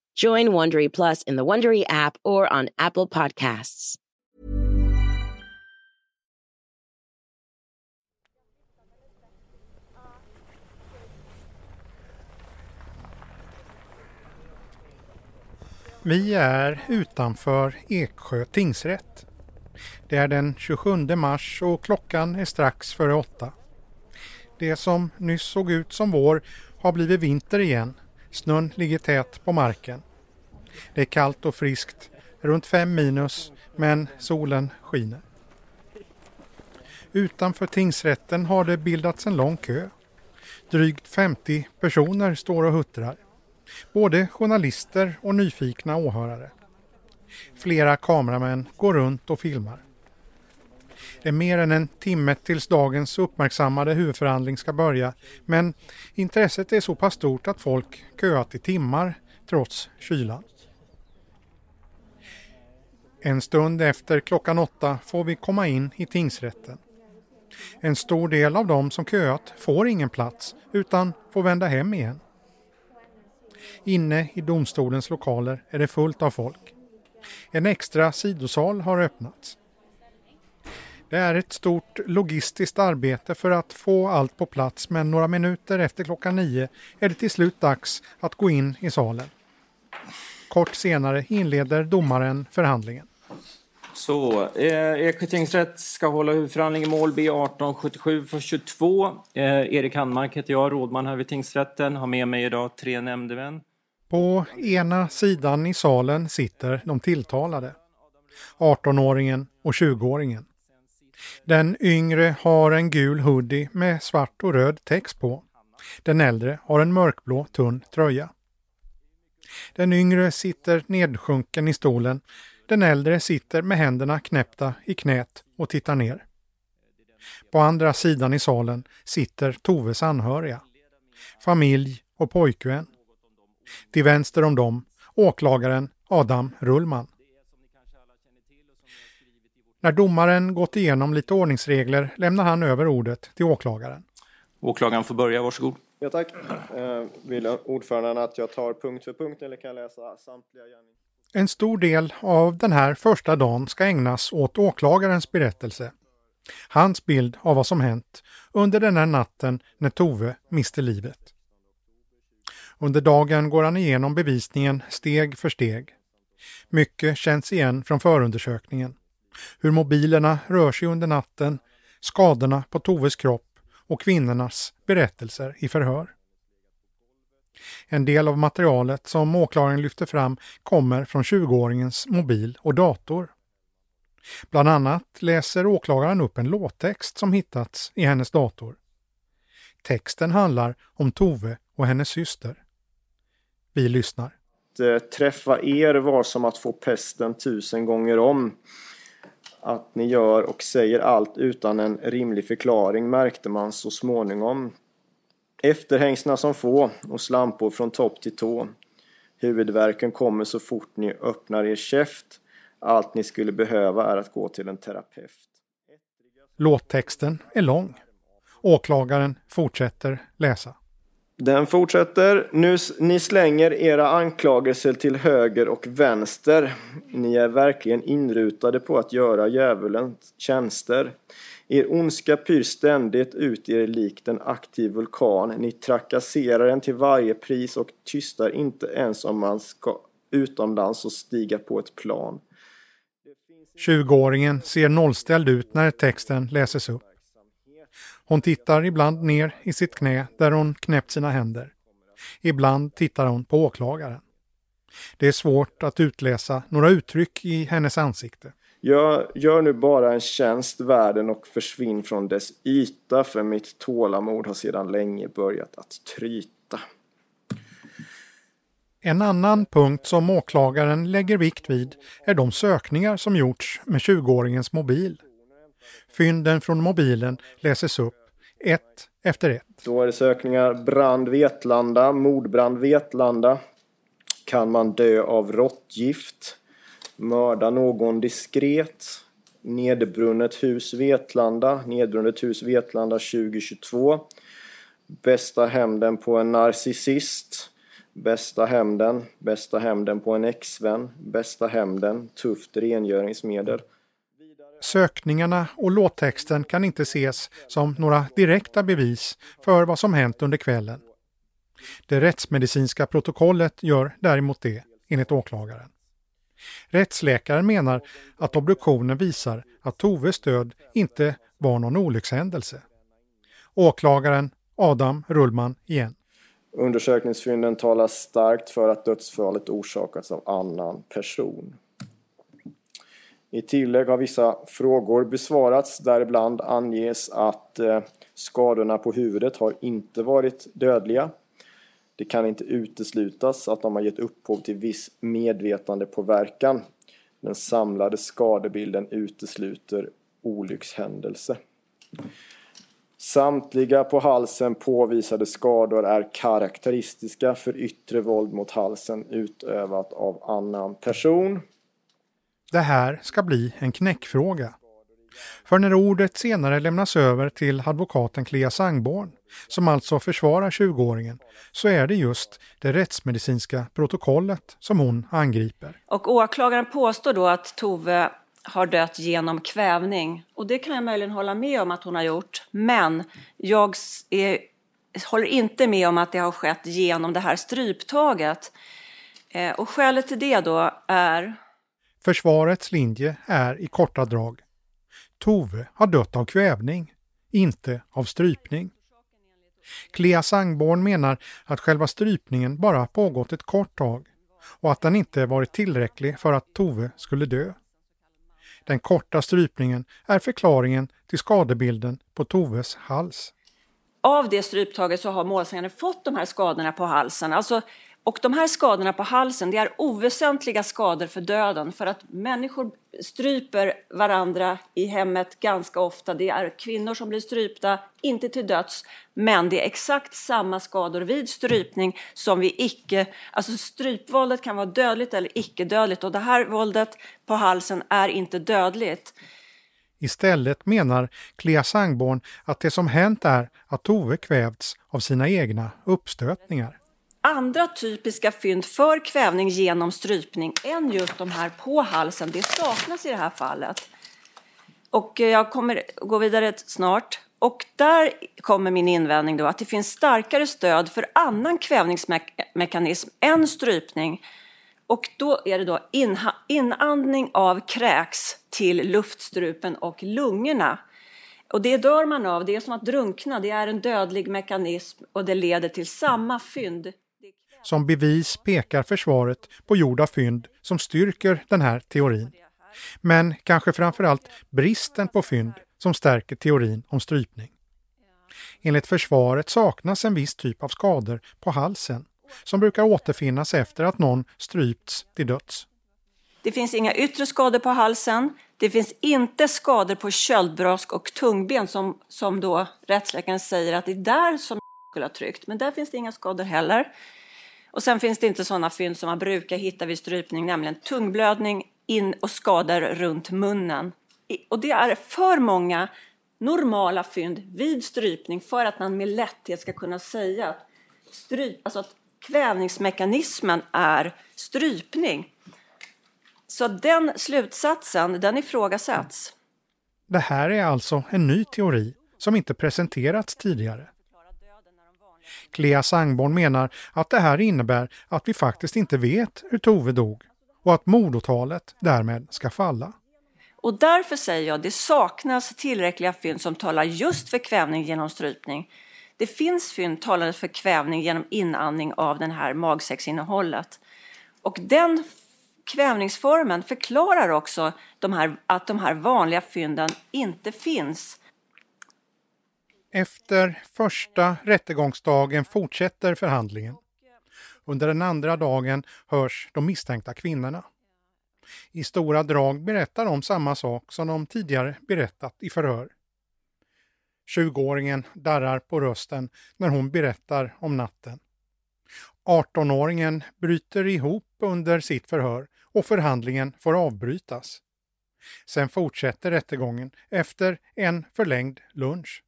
Join Wondery Plus in the Wondery app or on Apple Podcasts. Vi är utanför Eksjö tingsrätt. Det är den 27 mars och klockan är strax före åtta. Det som nyss såg ut som vår har blivit vinter igen. Snön ligger tät på marken. Det är kallt och friskt, runt fem minus, men solen skiner. Utanför tingsrätten har det bildats en lång kö. Drygt 50 personer står och huttrar. Både journalister och nyfikna åhörare. Flera kameramän går runt och filmar. Det är mer än en timme tills dagens uppmärksammade huvudförhandling ska börja men intresset är så pass stort att folk köat i timmar trots kylan. En stund efter klockan åtta får vi komma in i tingsrätten. En stor del av dem som köat får ingen plats utan får vända hem igen. Inne i domstolens lokaler är det fullt av folk. En extra sidosal har öppnats. Det är ett stort logistiskt arbete för att få allt på plats men några minuter efter klockan nio är det till slut dags att gå in i salen. Kort senare inleder domaren förhandlingen. Så, eh, Eksjö tingsrätt ska hålla huvudförhandling i mål B1877 för 22. Eh, Erik Handmark heter jag, rådman här vid tingsrätten. Har med mig idag tre nämndemän. På ena sidan i salen sitter de tilltalade. 18-åringen och 20-åringen. Den yngre har en gul hoodie med svart och röd text på. Den äldre har en mörkblå tunn tröja. Den yngre sitter nedsjunken i stolen. Den äldre sitter med händerna knäppta i knät och tittar ner. På andra sidan i salen sitter Toves anhöriga. Familj och pojkvän. Till vänster om dem åklagaren Adam Rullman. När domaren gått igenom lite ordningsregler lämnar han över ordet till åklagaren. Åklagaren får börja, varsågod. Ja, tack. Eh, vill ordföranden att jag tar punkt för punkt eller kan jag läsa samtliga gärningar? En stor del av den här första dagen ska ägnas åt åklagarens berättelse. Hans bild av vad som hänt under den här natten när Tove miste livet. Under dagen går han igenom bevisningen steg för steg. Mycket känns igen från förundersökningen. Hur mobilerna rör sig under natten, skadorna på Toves kropp och kvinnornas berättelser i förhör. En del av materialet som åklagaren lyfter fram kommer från 20-åringens mobil och dator. Bland annat läser åklagaren upp en låttext som hittats i hennes dator. Texten handlar om Tove och hennes syster. Vi lyssnar. Att eh, träffa er var som att få pesten tusen gånger om. Att ni gör och säger allt utan en rimlig förklaring märkte man så småningom. Efterhängsna som få och slampor från topp till tå. Huvudvärken kommer så fort ni öppnar er käft. Allt ni skulle behöva är att gå till en terapeut. Låttexten är lång. Åklagaren fortsätter läsa. Den fortsätter. Nu, ni slänger era anklagelser till höger och vänster. Ni är verkligen inrutade på att göra djävulen tjänster. Er ondska pyr ständigt ut er likt en aktiv vulkan. Ni trakasserar den till varje pris och tystar inte ens om man ska utomlands och stiga på ett plan. 20-åringen ser nollställd ut när texten läses upp. Hon tittar ibland ner i sitt knä där hon knäppt sina händer. Ibland tittar hon på åklagaren. Det är svårt att utläsa några uttryck i hennes ansikte. Jag gör nu bara en tjänst världen och försvinn från dess yta för mitt tålamod har sedan länge börjat att tryta. En annan punkt som åklagaren lägger vikt vid är de sökningar som gjorts med 20-åringens mobil. Fynden från mobilen läses upp ett efter ett. Då är det sökningar brand Vetlanda, mordbrand Vetlanda. Kan man dö av råttgift? Mörda någon diskret? Nedbrunnet hus Vetlanda, nedbrunnet hus Vetlanda 2022. Bästa hämnden på en narcissist. Bästa hämnden, bästa hämnden på en exvän. Bästa hämnden, tufft rengöringsmedel. Sökningarna och låttexten kan inte ses som några direkta bevis för vad som hänt under kvällen. Det rättsmedicinska protokollet gör däremot det, enligt åklagaren. Rättsläkaren menar att obduktionen visar att Toves död inte var någon olyckshändelse. Åklagaren Adam Rullman igen. Undersökningsfynden talar starkt för att dödsfallet orsakats av annan person. I tillägg har vissa frågor besvarats. Däribland anges att eh, skadorna på huvudet har inte varit dödliga. Det kan inte uteslutas att de har gett upphov till viss medvetandepåverkan. Den samlade skadebilden utesluter olyckshändelse. Samtliga på halsen påvisade skador är karaktäristiska för yttre våld mot halsen utövat av annan person. Det här ska bli en knäckfråga. För när ordet senare lämnas över till advokaten Clea Sangborn, som alltså försvarar 20-åringen, så är det just det rättsmedicinska protokollet som hon angriper. Och åklagaren påstår då att Tove har dött genom kvävning. Och det kan jag möjligen hålla med om att hon har gjort. Men jag är, håller inte med om att det har skett genom det här stryptaget. Eh, och skälet till det då är Försvarets linje är i korta drag. Tove har dött av kvävning, inte av strypning. Clea Sangborn menar att själva strypningen bara pågått ett kort tag och att den inte varit tillräcklig för att Tove skulle dö. Den korta strypningen är förklaringen till skadebilden på Toves hals. Av det stryptaget så har målsäganden fått de här skadorna på halsen. Alltså och de här skadorna på halsen, det är oväsentliga skador för döden för att människor stryper varandra i hemmet ganska ofta. Det är kvinnor som blir strypta, inte till döds, men det är exakt samma skador vid strypning som vid icke... Alltså strypvåldet kan vara dödligt eller icke dödligt och det här våldet på halsen är inte dödligt. Istället menar Clea Sangborn att det som hänt är att Tove kvävts av sina egna uppstötningar andra typiska fynd för kvävning genom strypning än just de här på halsen. Det saknas i det här fallet. Och jag kommer gå vidare snart. Och där kommer min invändning då att det finns starkare stöd för annan kvävningsmekanism än strypning. Och då är det då inandning av kräks till luftstrupen och lungorna. Och det dör man av, det är som att drunkna, det är en dödlig mekanism och det leder till samma fynd. Som bevis pekar försvaret på gjorda fynd som styrker den här teorin. Men kanske framförallt bristen på fynd som stärker teorin om strypning. Enligt försvaret saknas en viss typ av skador på halsen som brukar återfinnas efter att någon strypts till döds. Det finns inga yttre skador på halsen. Det finns inte skador på köldbrosk och tungben som, som då rättsläkaren säger att det är där som skulle ha tryckt. Men där finns det inga skador heller. Och sen finns det inte sådana fynd som man brukar hitta vid strypning, nämligen tungblödning in och skador runt munnen. Och det är för många normala fynd vid strypning för att man med lätthet ska kunna säga att, stryp, alltså att kvävningsmekanismen är strypning. Så den slutsatsen, den ifrågasätts. Det här är alltså en ny teori som inte presenterats tidigare. Clea Sangborn menar att det här innebär att vi faktiskt inte vet hur Tove dog och att mordåtalet därmed ska falla. Och därför säger jag att det saknas tillräckliga fynd som talar just för kvävning genom strypning. Det finns fynd talande för kvävning genom inandning av den här magsäcksinnehållet. Och den kvävningsformen förklarar också de här, att de här vanliga fynden inte finns efter första rättegångsdagen fortsätter förhandlingen. Under den andra dagen hörs de misstänkta kvinnorna. I stora drag berättar de samma sak som de tidigare berättat i förhör. 20-åringen darrar på rösten när hon berättar om natten. 18-åringen bryter ihop under sitt förhör och förhandlingen får avbrytas. Sen fortsätter rättegången efter en förlängd lunch.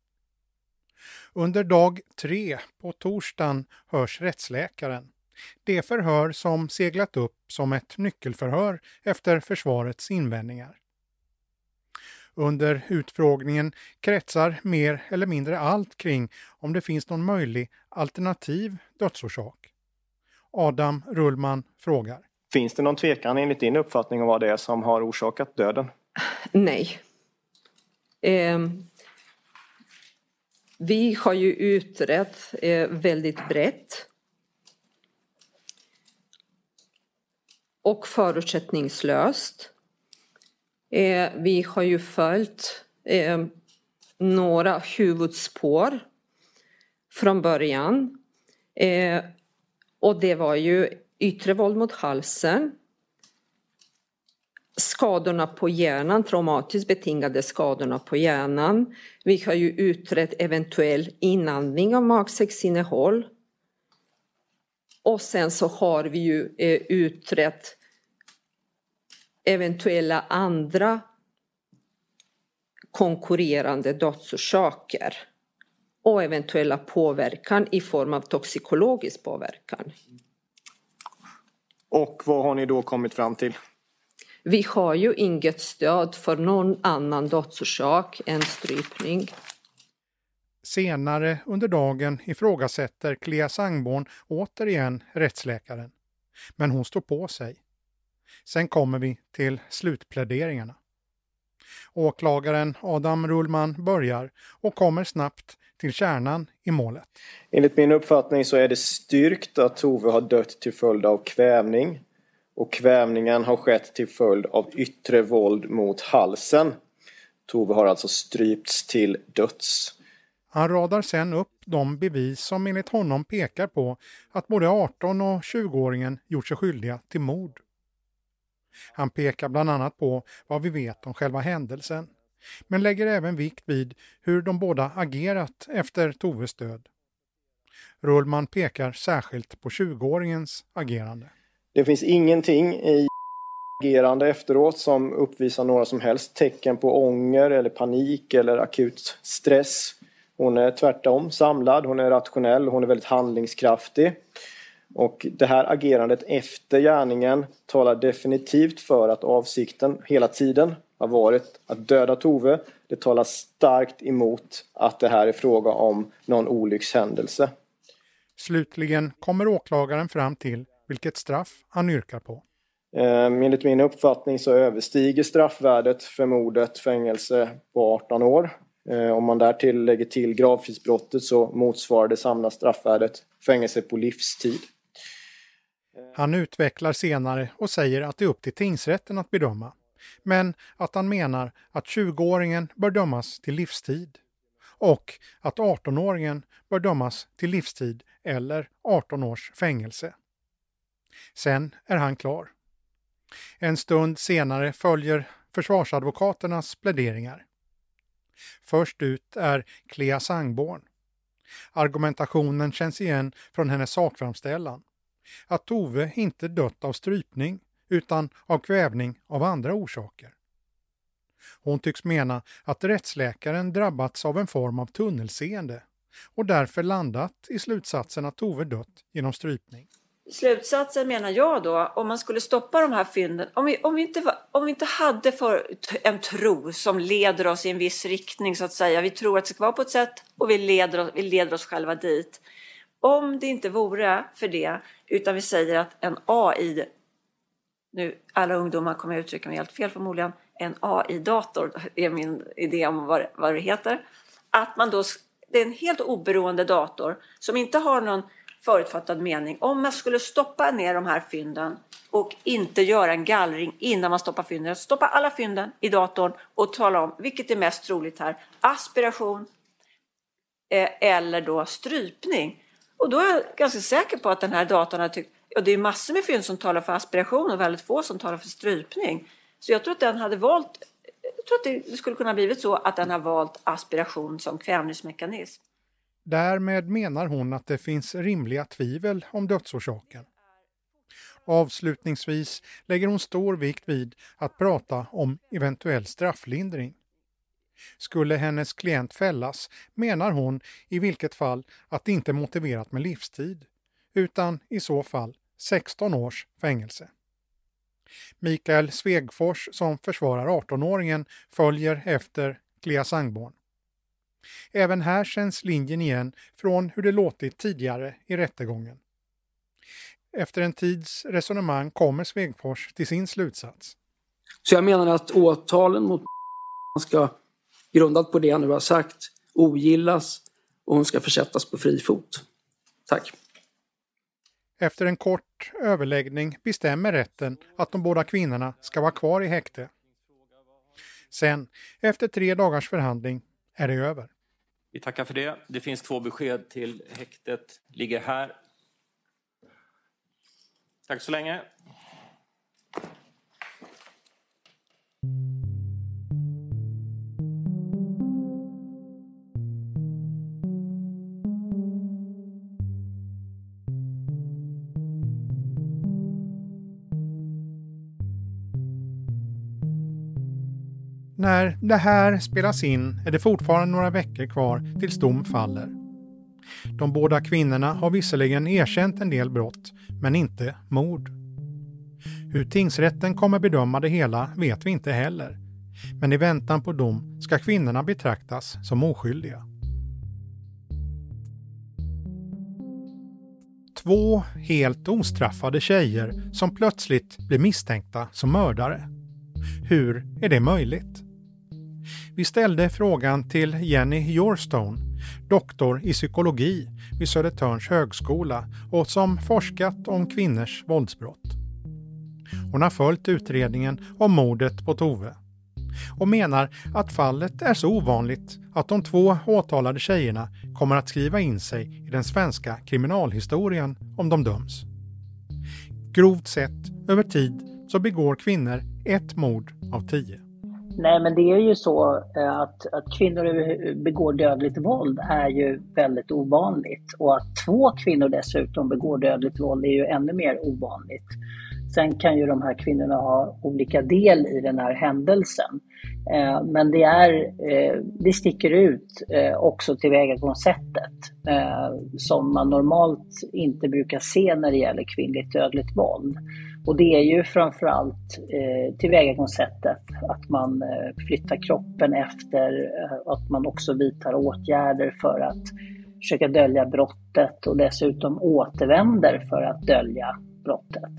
Under dag tre på torsdagen hörs rättsläkaren. Det förhör som seglat upp som ett nyckelförhör efter försvarets invändningar. Under utfrågningen kretsar mer eller mindre allt kring om det finns någon möjlig alternativ dödsorsak. Adam Rullman frågar. Finns det någon tvekan enligt din uppfattning om vad det är som har orsakat döden? Nej. Eh, vi har ju utrett eh, väldigt brett och förutsättningslöst. Eh, vi har ju följt eh, några huvudspår från början. Och det var ju yttre våld mot halsen, skadorna på hjärnan, traumatiskt betingade skadorna på hjärnan. Vi har ju utrett eventuell inandning av magsäcksinnehåll. Och sen så har vi ju eh, utrett eventuella andra konkurrerande dödsorsaker och eventuella påverkan i form av toxikologisk påverkan. Och vad har ni då kommit fram till? Vi har ju inget stöd för någon annan dödsorsak än strypning. Senare under dagen ifrågasätter Clea Sangborn återigen rättsläkaren. Men hon står på sig. Sen kommer vi till slutpläderingarna. Åklagaren Adam Rullman börjar och kommer snabbt till kärnan i målet. Enligt min uppfattning så är det styrkt att Tove har dött till följd av kvävning. Och kvävningen har skett till följd av yttre våld mot halsen. Tove har alltså strypts till döds. Han radar sen upp de bevis som enligt honom pekar på att både 18 och 20-åringen gjort sig skyldiga till mord. Han pekar bland annat på vad vi vet om själva händelsen, men lägger även vikt vid hur de båda agerat efter Toves död. Rullman pekar särskilt på 20-åringens agerande. Det finns ingenting i agerande efteråt som uppvisar några som helst tecken på ånger eller panik eller akut stress. Hon är tvärtom samlad, hon är rationell, hon är väldigt handlingskraftig. Och det här agerandet efter gärningen talar definitivt för att avsikten hela tiden har varit att döda Tove. Det talar starkt emot att det här är fråga om någon olyckshändelse. Slutligen kommer åklagaren fram till vilket straff han yrkar på. Ehm, enligt min uppfattning så överstiger straffvärdet för mordet fängelse på 18 år. Ehm, om man därtill lägger till gravfridsbrottet så motsvarar det samlade straffvärdet fängelse på livstid. Han utvecklar senare och säger att det är upp till tingsrätten att bedöma, men att han menar att 20-åringen bör dömas till livstid och att 18-åringen bör dömas till livstid eller 18 års fängelse. Sen är han klar. En stund senare följer försvarsadvokaternas pläderingar. Först ut är Clea Sangborn. Argumentationen känns igen från hennes sakframställan att Tove inte dött av strypning utan av kvävning av andra orsaker. Hon tycks mena att rättsläkaren drabbats av en form av tunnelseende och därför landat i slutsatsen att Tove dött genom strypning. Slutsatsen menar jag då, om man skulle stoppa de här fynden, om vi, om vi, inte, om vi inte hade för en tro som leder oss i en viss riktning så att säga, vi tror att det ska vara på ett sätt och vi leder, oss, vi leder oss själva dit. Om det inte vore för det, utan vi säger att en AI, nu alla ungdomar kommer jag uttrycka mig helt fel förmodligen, en AI-dator är min idé om vad, vad det heter. Att man då, det är en helt oberoende dator som inte har någon förutfattad mening. Om man skulle stoppa ner de här fynden och inte göra en gallring innan man stoppar fynden. Stoppa alla fynden i datorn och tala om vilket är mest troligt här. Aspiration eh, eller då strypning. Och då är jag ganska säker på att den här datorn har tyckt, ja det är massor med fynd som talar för aspiration och väldigt få som talar för strypning. Så jag tror att den hade valt, jag tror att det skulle kunna blivit så att den har valt aspiration som kvävningsmekanism. Därmed menar hon att det finns rimliga tvivel om dödsorsaken. Avslutningsvis lägger hon stor vikt vid att prata om eventuell strafflindring. Skulle hennes klient fällas menar hon i vilket fall att det inte är motiverat med livstid, utan i så fall 16 års fängelse. Mikael Svegfors som försvarar 18-åringen följer efter Clea Sangborn. Även här känns linjen igen från hur det låtit tidigare i rättegången. Efter en tids resonemang kommer Svegfors till sin slutsats. Så jag menar att åtalen mot ska grundat på det jag nu har sagt, ogillas och hon ska försättas på fri fot. Tack. Efter en kort överläggning bestämmer rätten att de båda kvinnorna ska vara kvar i häkte. Sen, efter tre dagars förhandling, är det över. Vi tackar för det. Det finns två besked till häktet. Ligger här. Tack så länge. När det här spelas in är det fortfarande några veckor kvar tills dom faller. De båda kvinnorna har visserligen erkänt en del brott, men inte mord. Hur tingsrätten kommer bedöma det hela vet vi inte heller. Men i väntan på dom ska kvinnorna betraktas som oskyldiga. Två helt ostraffade tjejer som plötsligt blir misstänkta som mördare. Hur är det möjligt? Vi ställde frågan till Jenny Yorstone, doktor i psykologi vid Södertörns högskola och som forskat om kvinnors våldsbrott. Hon har följt utredningen om mordet på Tove och menar att fallet är så ovanligt att de två åtalade tjejerna kommer att skriva in sig i den svenska kriminalhistorien om de döms. Grovt sett, över tid, så begår kvinnor ett mord av tio. Nej, men det är ju så eh, att, att kvinnor begår dödligt våld är ju väldigt ovanligt. Och att två kvinnor dessutom begår dödligt våld är ju ännu mer ovanligt. Sen kan ju de här kvinnorna ha olika del i den här händelsen. Eh, men det, är, eh, det sticker ut eh, också tillvägagångssättet eh, som man normalt inte brukar se när det gäller kvinnligt dödligt våld. Och det är ju framförallt eh, tillvägagångssättet, att man eh, flyttar kroppen efter, eh, att man också vidtar åtgärder för att försöka dölja brottet och dessutom återvänder för att dölja brottet.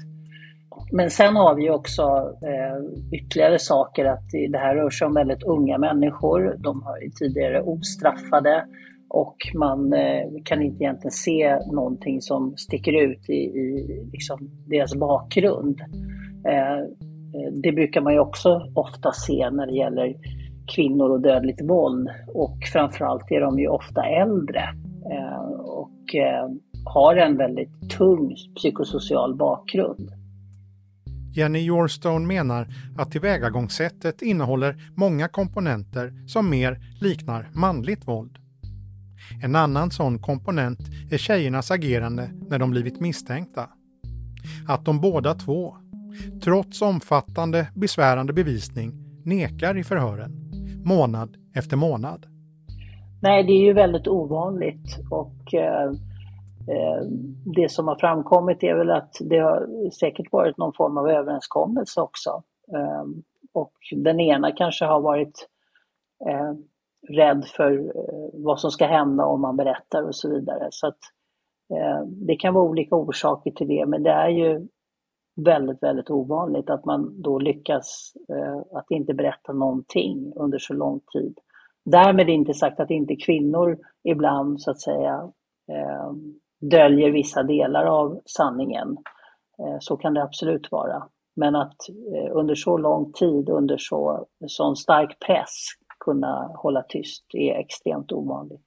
Men sen har vi också eh, ytterligare saker att det här rör sig om väldigt unga människor. De har tidigare ostraffade och man eh, kan inte egentligen se någonting som sticker ut i, i liksom deras bakgrund. Eh, det brukar man ju också ofta se när det gäller kvinnor och dödligt våld och framförallt är de ju ofta äldre eh, och har en väldigt tung psykosocial bakgrund. Jenny Yorstone menar att tillvägagångssättet innehåller många komponenter som mer liknar manligt våld. En annan sån komponent är tjejernas agerande när de blivit misstänkta. Att de båda två, trots omfattande besvärande bevisning, nekar i förhören, månad efter månad. Nej, det är ju väldigt ovanligt och eh, eh det som har framkommit är väl att det har säkert varit någon form av överenskommelse också. Eh, och den ena kanske har varit eh, rädd för eh, vad som ska hända om man berättar och så vidare. Så att, eh, det kan vara olika orsaker till det, men det är ju väldigt, väldigt ovanligt att man då lyckas eh, att inte berätta någonting under så lång tid. Därmed inte sagt att inte kvinnor ibland så att säga eh, döljer vissa delar av sanningen. Eh, så kan det absolut vara. Men att eh, under så lång tid, under så sån stark press kunna hålla tyst är extremt ovanligt.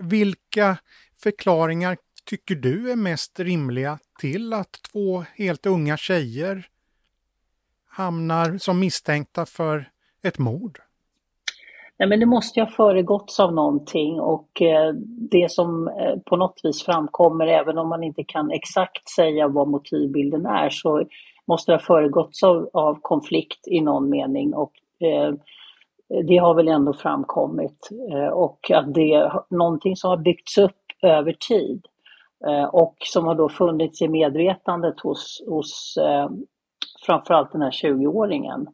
Vilka förklaringar tycker du är mest rimliga till att två helt unga tjejer hamnar som misstänkta för ett mord? Nej, men det måste ju ha föregåtts av någonting och eh, det som eh, på något vis framkommer, även om man inte kan exakt säga vad motivbilden är, så måste det ha föregåtts av, av konflikt i någon mening. Och eh, det har väl ändå framkommit eh, och att det är någonting som har byggts upp över tid eh, och som har då funnits i medvetandet hos, hos eh, framförallt den här 20-åringen.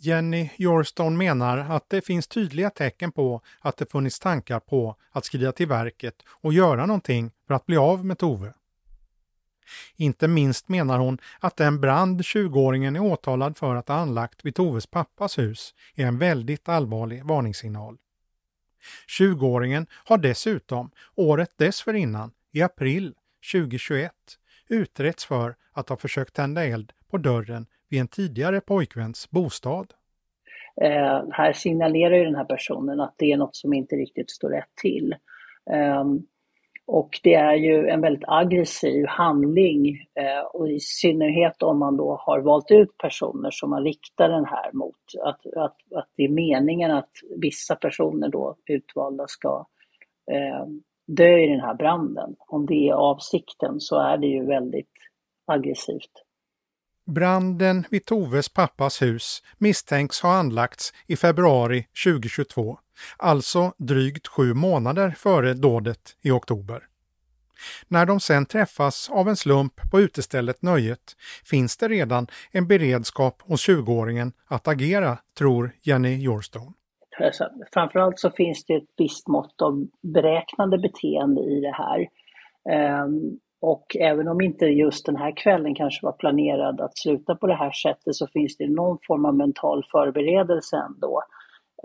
Jenny Jorston menar att det finns tydliga tecken på att det funnits tankar på att skrida till verket och göra någonting för att bli av med Tove. Inte minst menar hon att den brand 20-åringen är åtalad för att ha anlagt vid Toves pappas hus är en väldigt allvarlig varningssignal. 20-åringen har dessutom året dessförinnan, i april 2021, utretts för att ha försökt tända eld på dörren vid en tidigare pojkväns bostad. Eh, här signalerar ju den här personen att det är något som inte riktigt står rätt till. Eh, och det är ju en väldigt aggressiv handling eh, och i synnerhet om man då har valt ut personer som man riktar den här mot. Att, att, att det är meningen att vissa personer då utvalda ska eh, dö i den här branden. Om det är avsikten så är det ju väldigt aggressivt. Branden vid Toves pappas hus misstänks ha anlagts i februari 2022, alltså drygt sju månader före dådet i oktober. När de sen träffas av en slump på utestället Nöjet finns det redan en beredskap hos 20-åringen att agera, tror Jenny Jorstone. Alltså, framförallt så finns det ett visst mått av beräknande beteende i det här. Ehm, och även om inte just den här kvällen kanske var planerad att sluta på det här sättet så finns det någon form av mental förberedelse ändå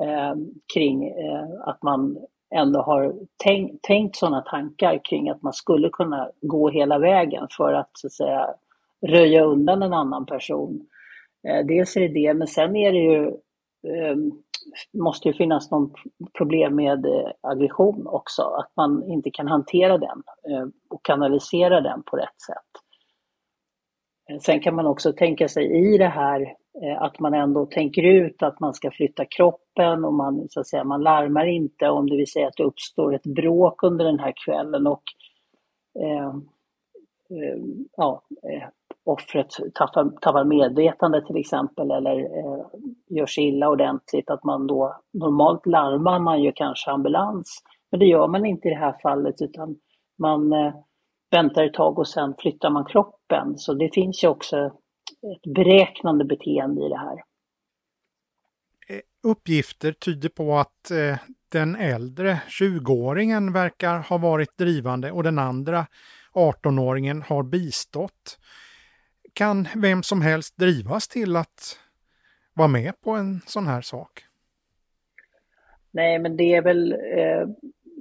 eh, kring eh, att man ändå har tänkt, tänkt sådana tankar kring att man skulle kunna gå hela vägen för att så att säga röja undan en annan person. Eh, dels är det det, men sen är det ju eh, måste ju finnas någon problem med eh, aggression också, att man inte kan hantera den eh, och kanalisera den på rätt sätt. Eh, sen kan man också tänka sig i det här Eh, att man ändå tänker ut att man ska flytta kroppen och man, så att säga, man larmar inte om det vill säga att det uppstår ett bråk under den här kvällen och eh, eh, ja, eh, offret tappar, tappar medvetande till exempel eller eh, gör sig illa ordentligt, att man då normalt larmar man ju kanske ambulans. Men det gör man inte i det här fallet utan man eh, väntar ett tag och sen flyttar man kroppen. Så det finns ju också ett beräknande beteende i det här. Eh, uppgifter tyder på att eh, den äldre 20-åringen verkar ha varit drivande och den andra 18-åringen har bistått kan vem som helst drivas till att vara med på en sån här sak? Nej, men det är väl eh,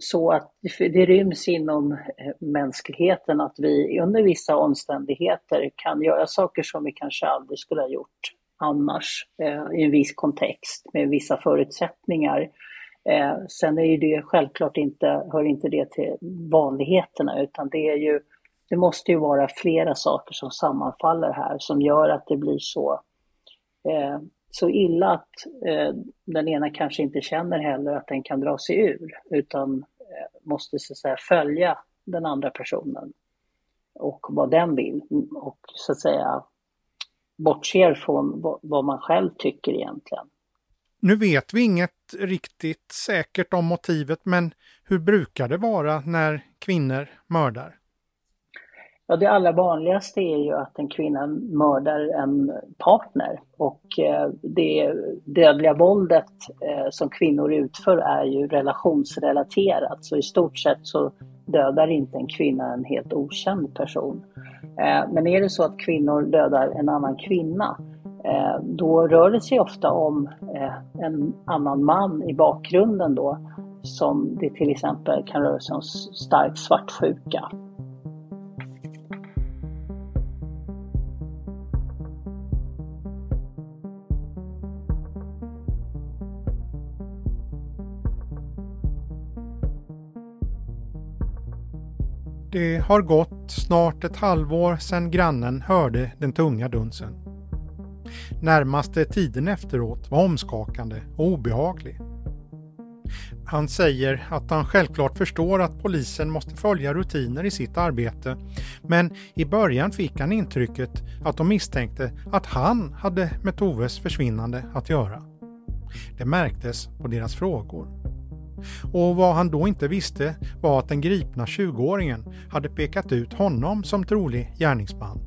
så att det ryms inom eh, mänskligheten att vi under vissa omständigheter kan göra saker som vi kanske aldrig skulle ha gjort annars eh, i en viss kontext med vissa förutsättningar. Eh, sen är ju det självklart inte, hör inte det till vanligheterna utan det är ju det måste ju vara flera saker som sammanfaller här som gör att det blir så, eh, så illa att eh, den ena kanske inte känner heller att den kan dra sig ur utan eh, måste så att säga följa den andra personen och vad den vill och så att säga bortser från vad, vad man själv tycker egentligen. Nu vet vi inget riktigt säkert om motivet, men hur brukar det vara när kvinnor mördar? Ja, det allra vanligaste är ju att en kvinna mördar en partner och eh, det dödliga våldet eh, som kvinnor utför är ju relationsrelaterat så i stort sett så dödar inte en kvinna en helt okänd person. Eh, men är det så att kvinnor dödar en annan kvinna då rör det sig ofta om en annan man i bakgrunden då som det till exempel kan röra sig om stark svartsjuka Det har gått snart ett halvår sedan grannen hörde den tunga dunsen. Närmaste tiden efteråt var omskakande och obehaglig. Han säger att han självklart förstår att polisen måste följa rutiner i sitt arbete, men i början fick han intrycket att de misstänkte att han hade med Toves försvinnande att göra. Det märktes på deras frågor. Och vad han då inte visste var att den gripna 20-åringen hade pekat ut honom som trolig gärningsman.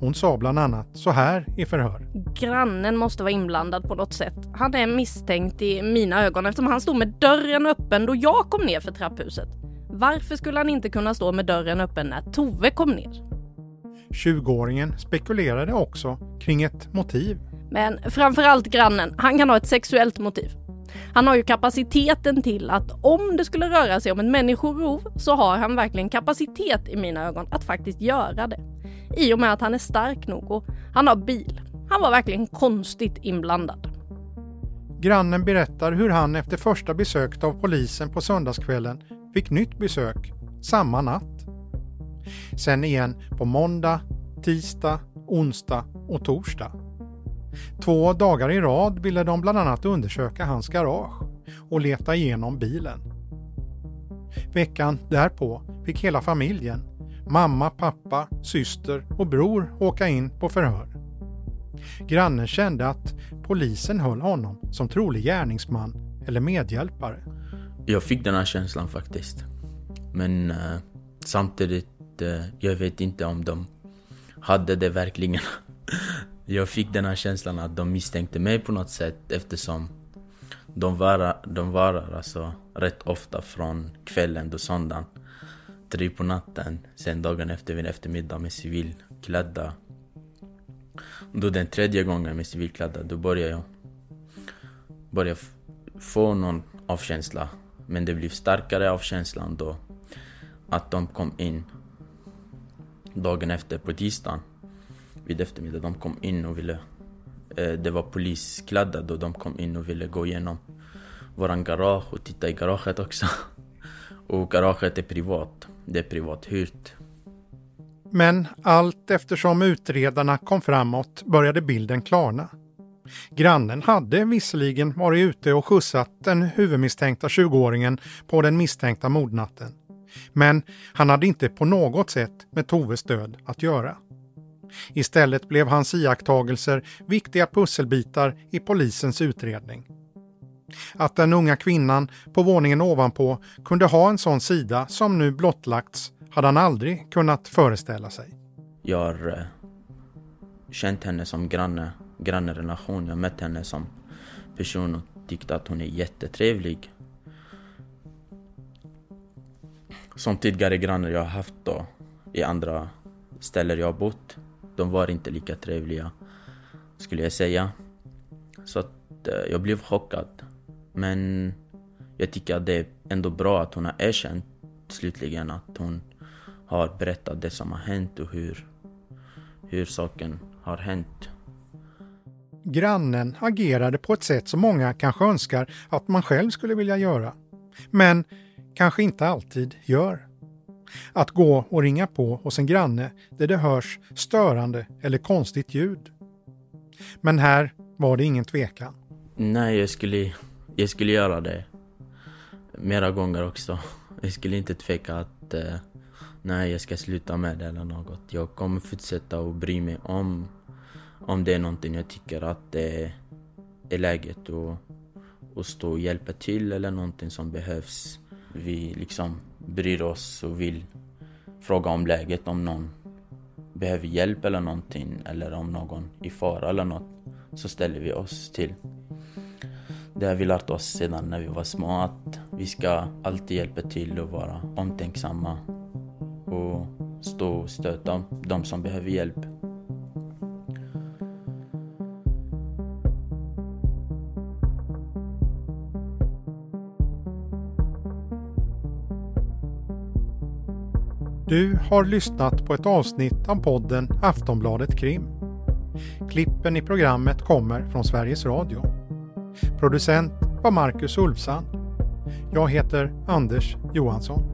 Hon sa bland annat så här i förhör. Grannen måste vara inblandad på något sätt. Han är misstänkt i mina ögon eftersom han stod med dörren öppen då jag kom ner för trapphuset. Varför skulle han inte kunna stå med dörren öppen när Tove kom ner? 20-åringen spekulerade också kring ett motiv. Men framförallt grannen, han kan ha ett sexuellt motiv. Han har ju kapaciteten till att om det skulle röra sig om en människorov så har han verkligen kapacitet i mina ögon att faktiskt göra det. I och med att han är stark nog och han har bil. Han var verkligen konstigt inblandad. Grannen berättar hur han efter första besöket av polisen på söndagskvällen fick nytt besök samma natt. Sen igen på måndag, tisdag, onsdag och torsdag. Två dagar i rad ville de bland annat undersöka hans garage och leta igenom bilen. Veckan därpå fick hela familjen, mamma, pappa, syster och bror åka in på förhör. Grannen kände att polisen höll honom som trolig gärningsman eller medhjälpare. Jag fick den här känslan faktiskt. Men eh, samtidigt, eh, jag vet inte om de hade det verkligen. Jag fick den här känslan att de misstänkte mig på något sätt eftersom de varar, de varar alltså rätt ofta från kvällen till söndagen. tre på natten. Sen dagen efter vid eftermiddag med civilklädda. Då den tredje gången med civilklädda, då började jag började få någon avkänsla. Men det blev starkare avkänslan då att de kom in dagen efter på tisdagen vid eftermiddag. De kom in och ville eh, det var polisklädda då de kom in och ville gå igenom våran garage och titta i garaget också. Och garaget är privat. Det är privat hyrt. Men allt eftersom utredarna kom framåt började bilden klarna. Grannen hade visserligen varit ute och skjutsat den huvudmisstänkta 20-åringen på den misstänkta mordnatten. Men han hade inte på något sätt med Toves död att göra. Istället blev hans iakttagelser viktiga pusselbitar i polisens utredning. Att den unga kvinnan på våningen ovanpå kunde ha en sån sida som nu blottlagts hade han aldrig kunnat föreställa sig. Jag har känt henne som granne, grannrelation. Jag mött henne som person och tyckte att hon är jättetrevlig. Som tidigare grannar jag har haft då i andra ställen jag har bott. De var inte lika trevliga, skulle jag säga. Så att eh, jag blev chockad. Men jag tycker att det är ändå bra att hon har erkänt slutligen att hon har berättat det som har hänt och hur, hur saken har hänt. Grannen agerade på ett sätt som många kanske önskar att man själv skulle vilja göra. Men kanske inte alltid gör. Att gå och ringa på hos en granne där det hörs störande eller konstigt ljud. Men här var det ingen tvekan. Nej, jag skulle, jag skulle göra det mera gånger också. Jag skulle inte tveka att eh, nej, jag ska sluta med det eller något. Jag kommer fortsätta att bry mig om, om det är någonting jag tycker att det är läget att, att stå och hjälpa till eller någonting som behövs. Vi liksom bryr oss och vill fråga om läget, om någon behöver hjälp eller någonting eller om någon är i fara eller något så ställer vi oss till. Det har vi lärt oss sedan när vi var små att vi ska alltid hjälpa till och vara omtänksamma och stå och stötta de som behöver hjälp. Du har lyssnat på ett avsnitt av podden Aftonbladet Krim. Klippen i programmet kommer från Sveriges Radio. Producent var Marcus Ulfsand. Jag heter Anders Johansson.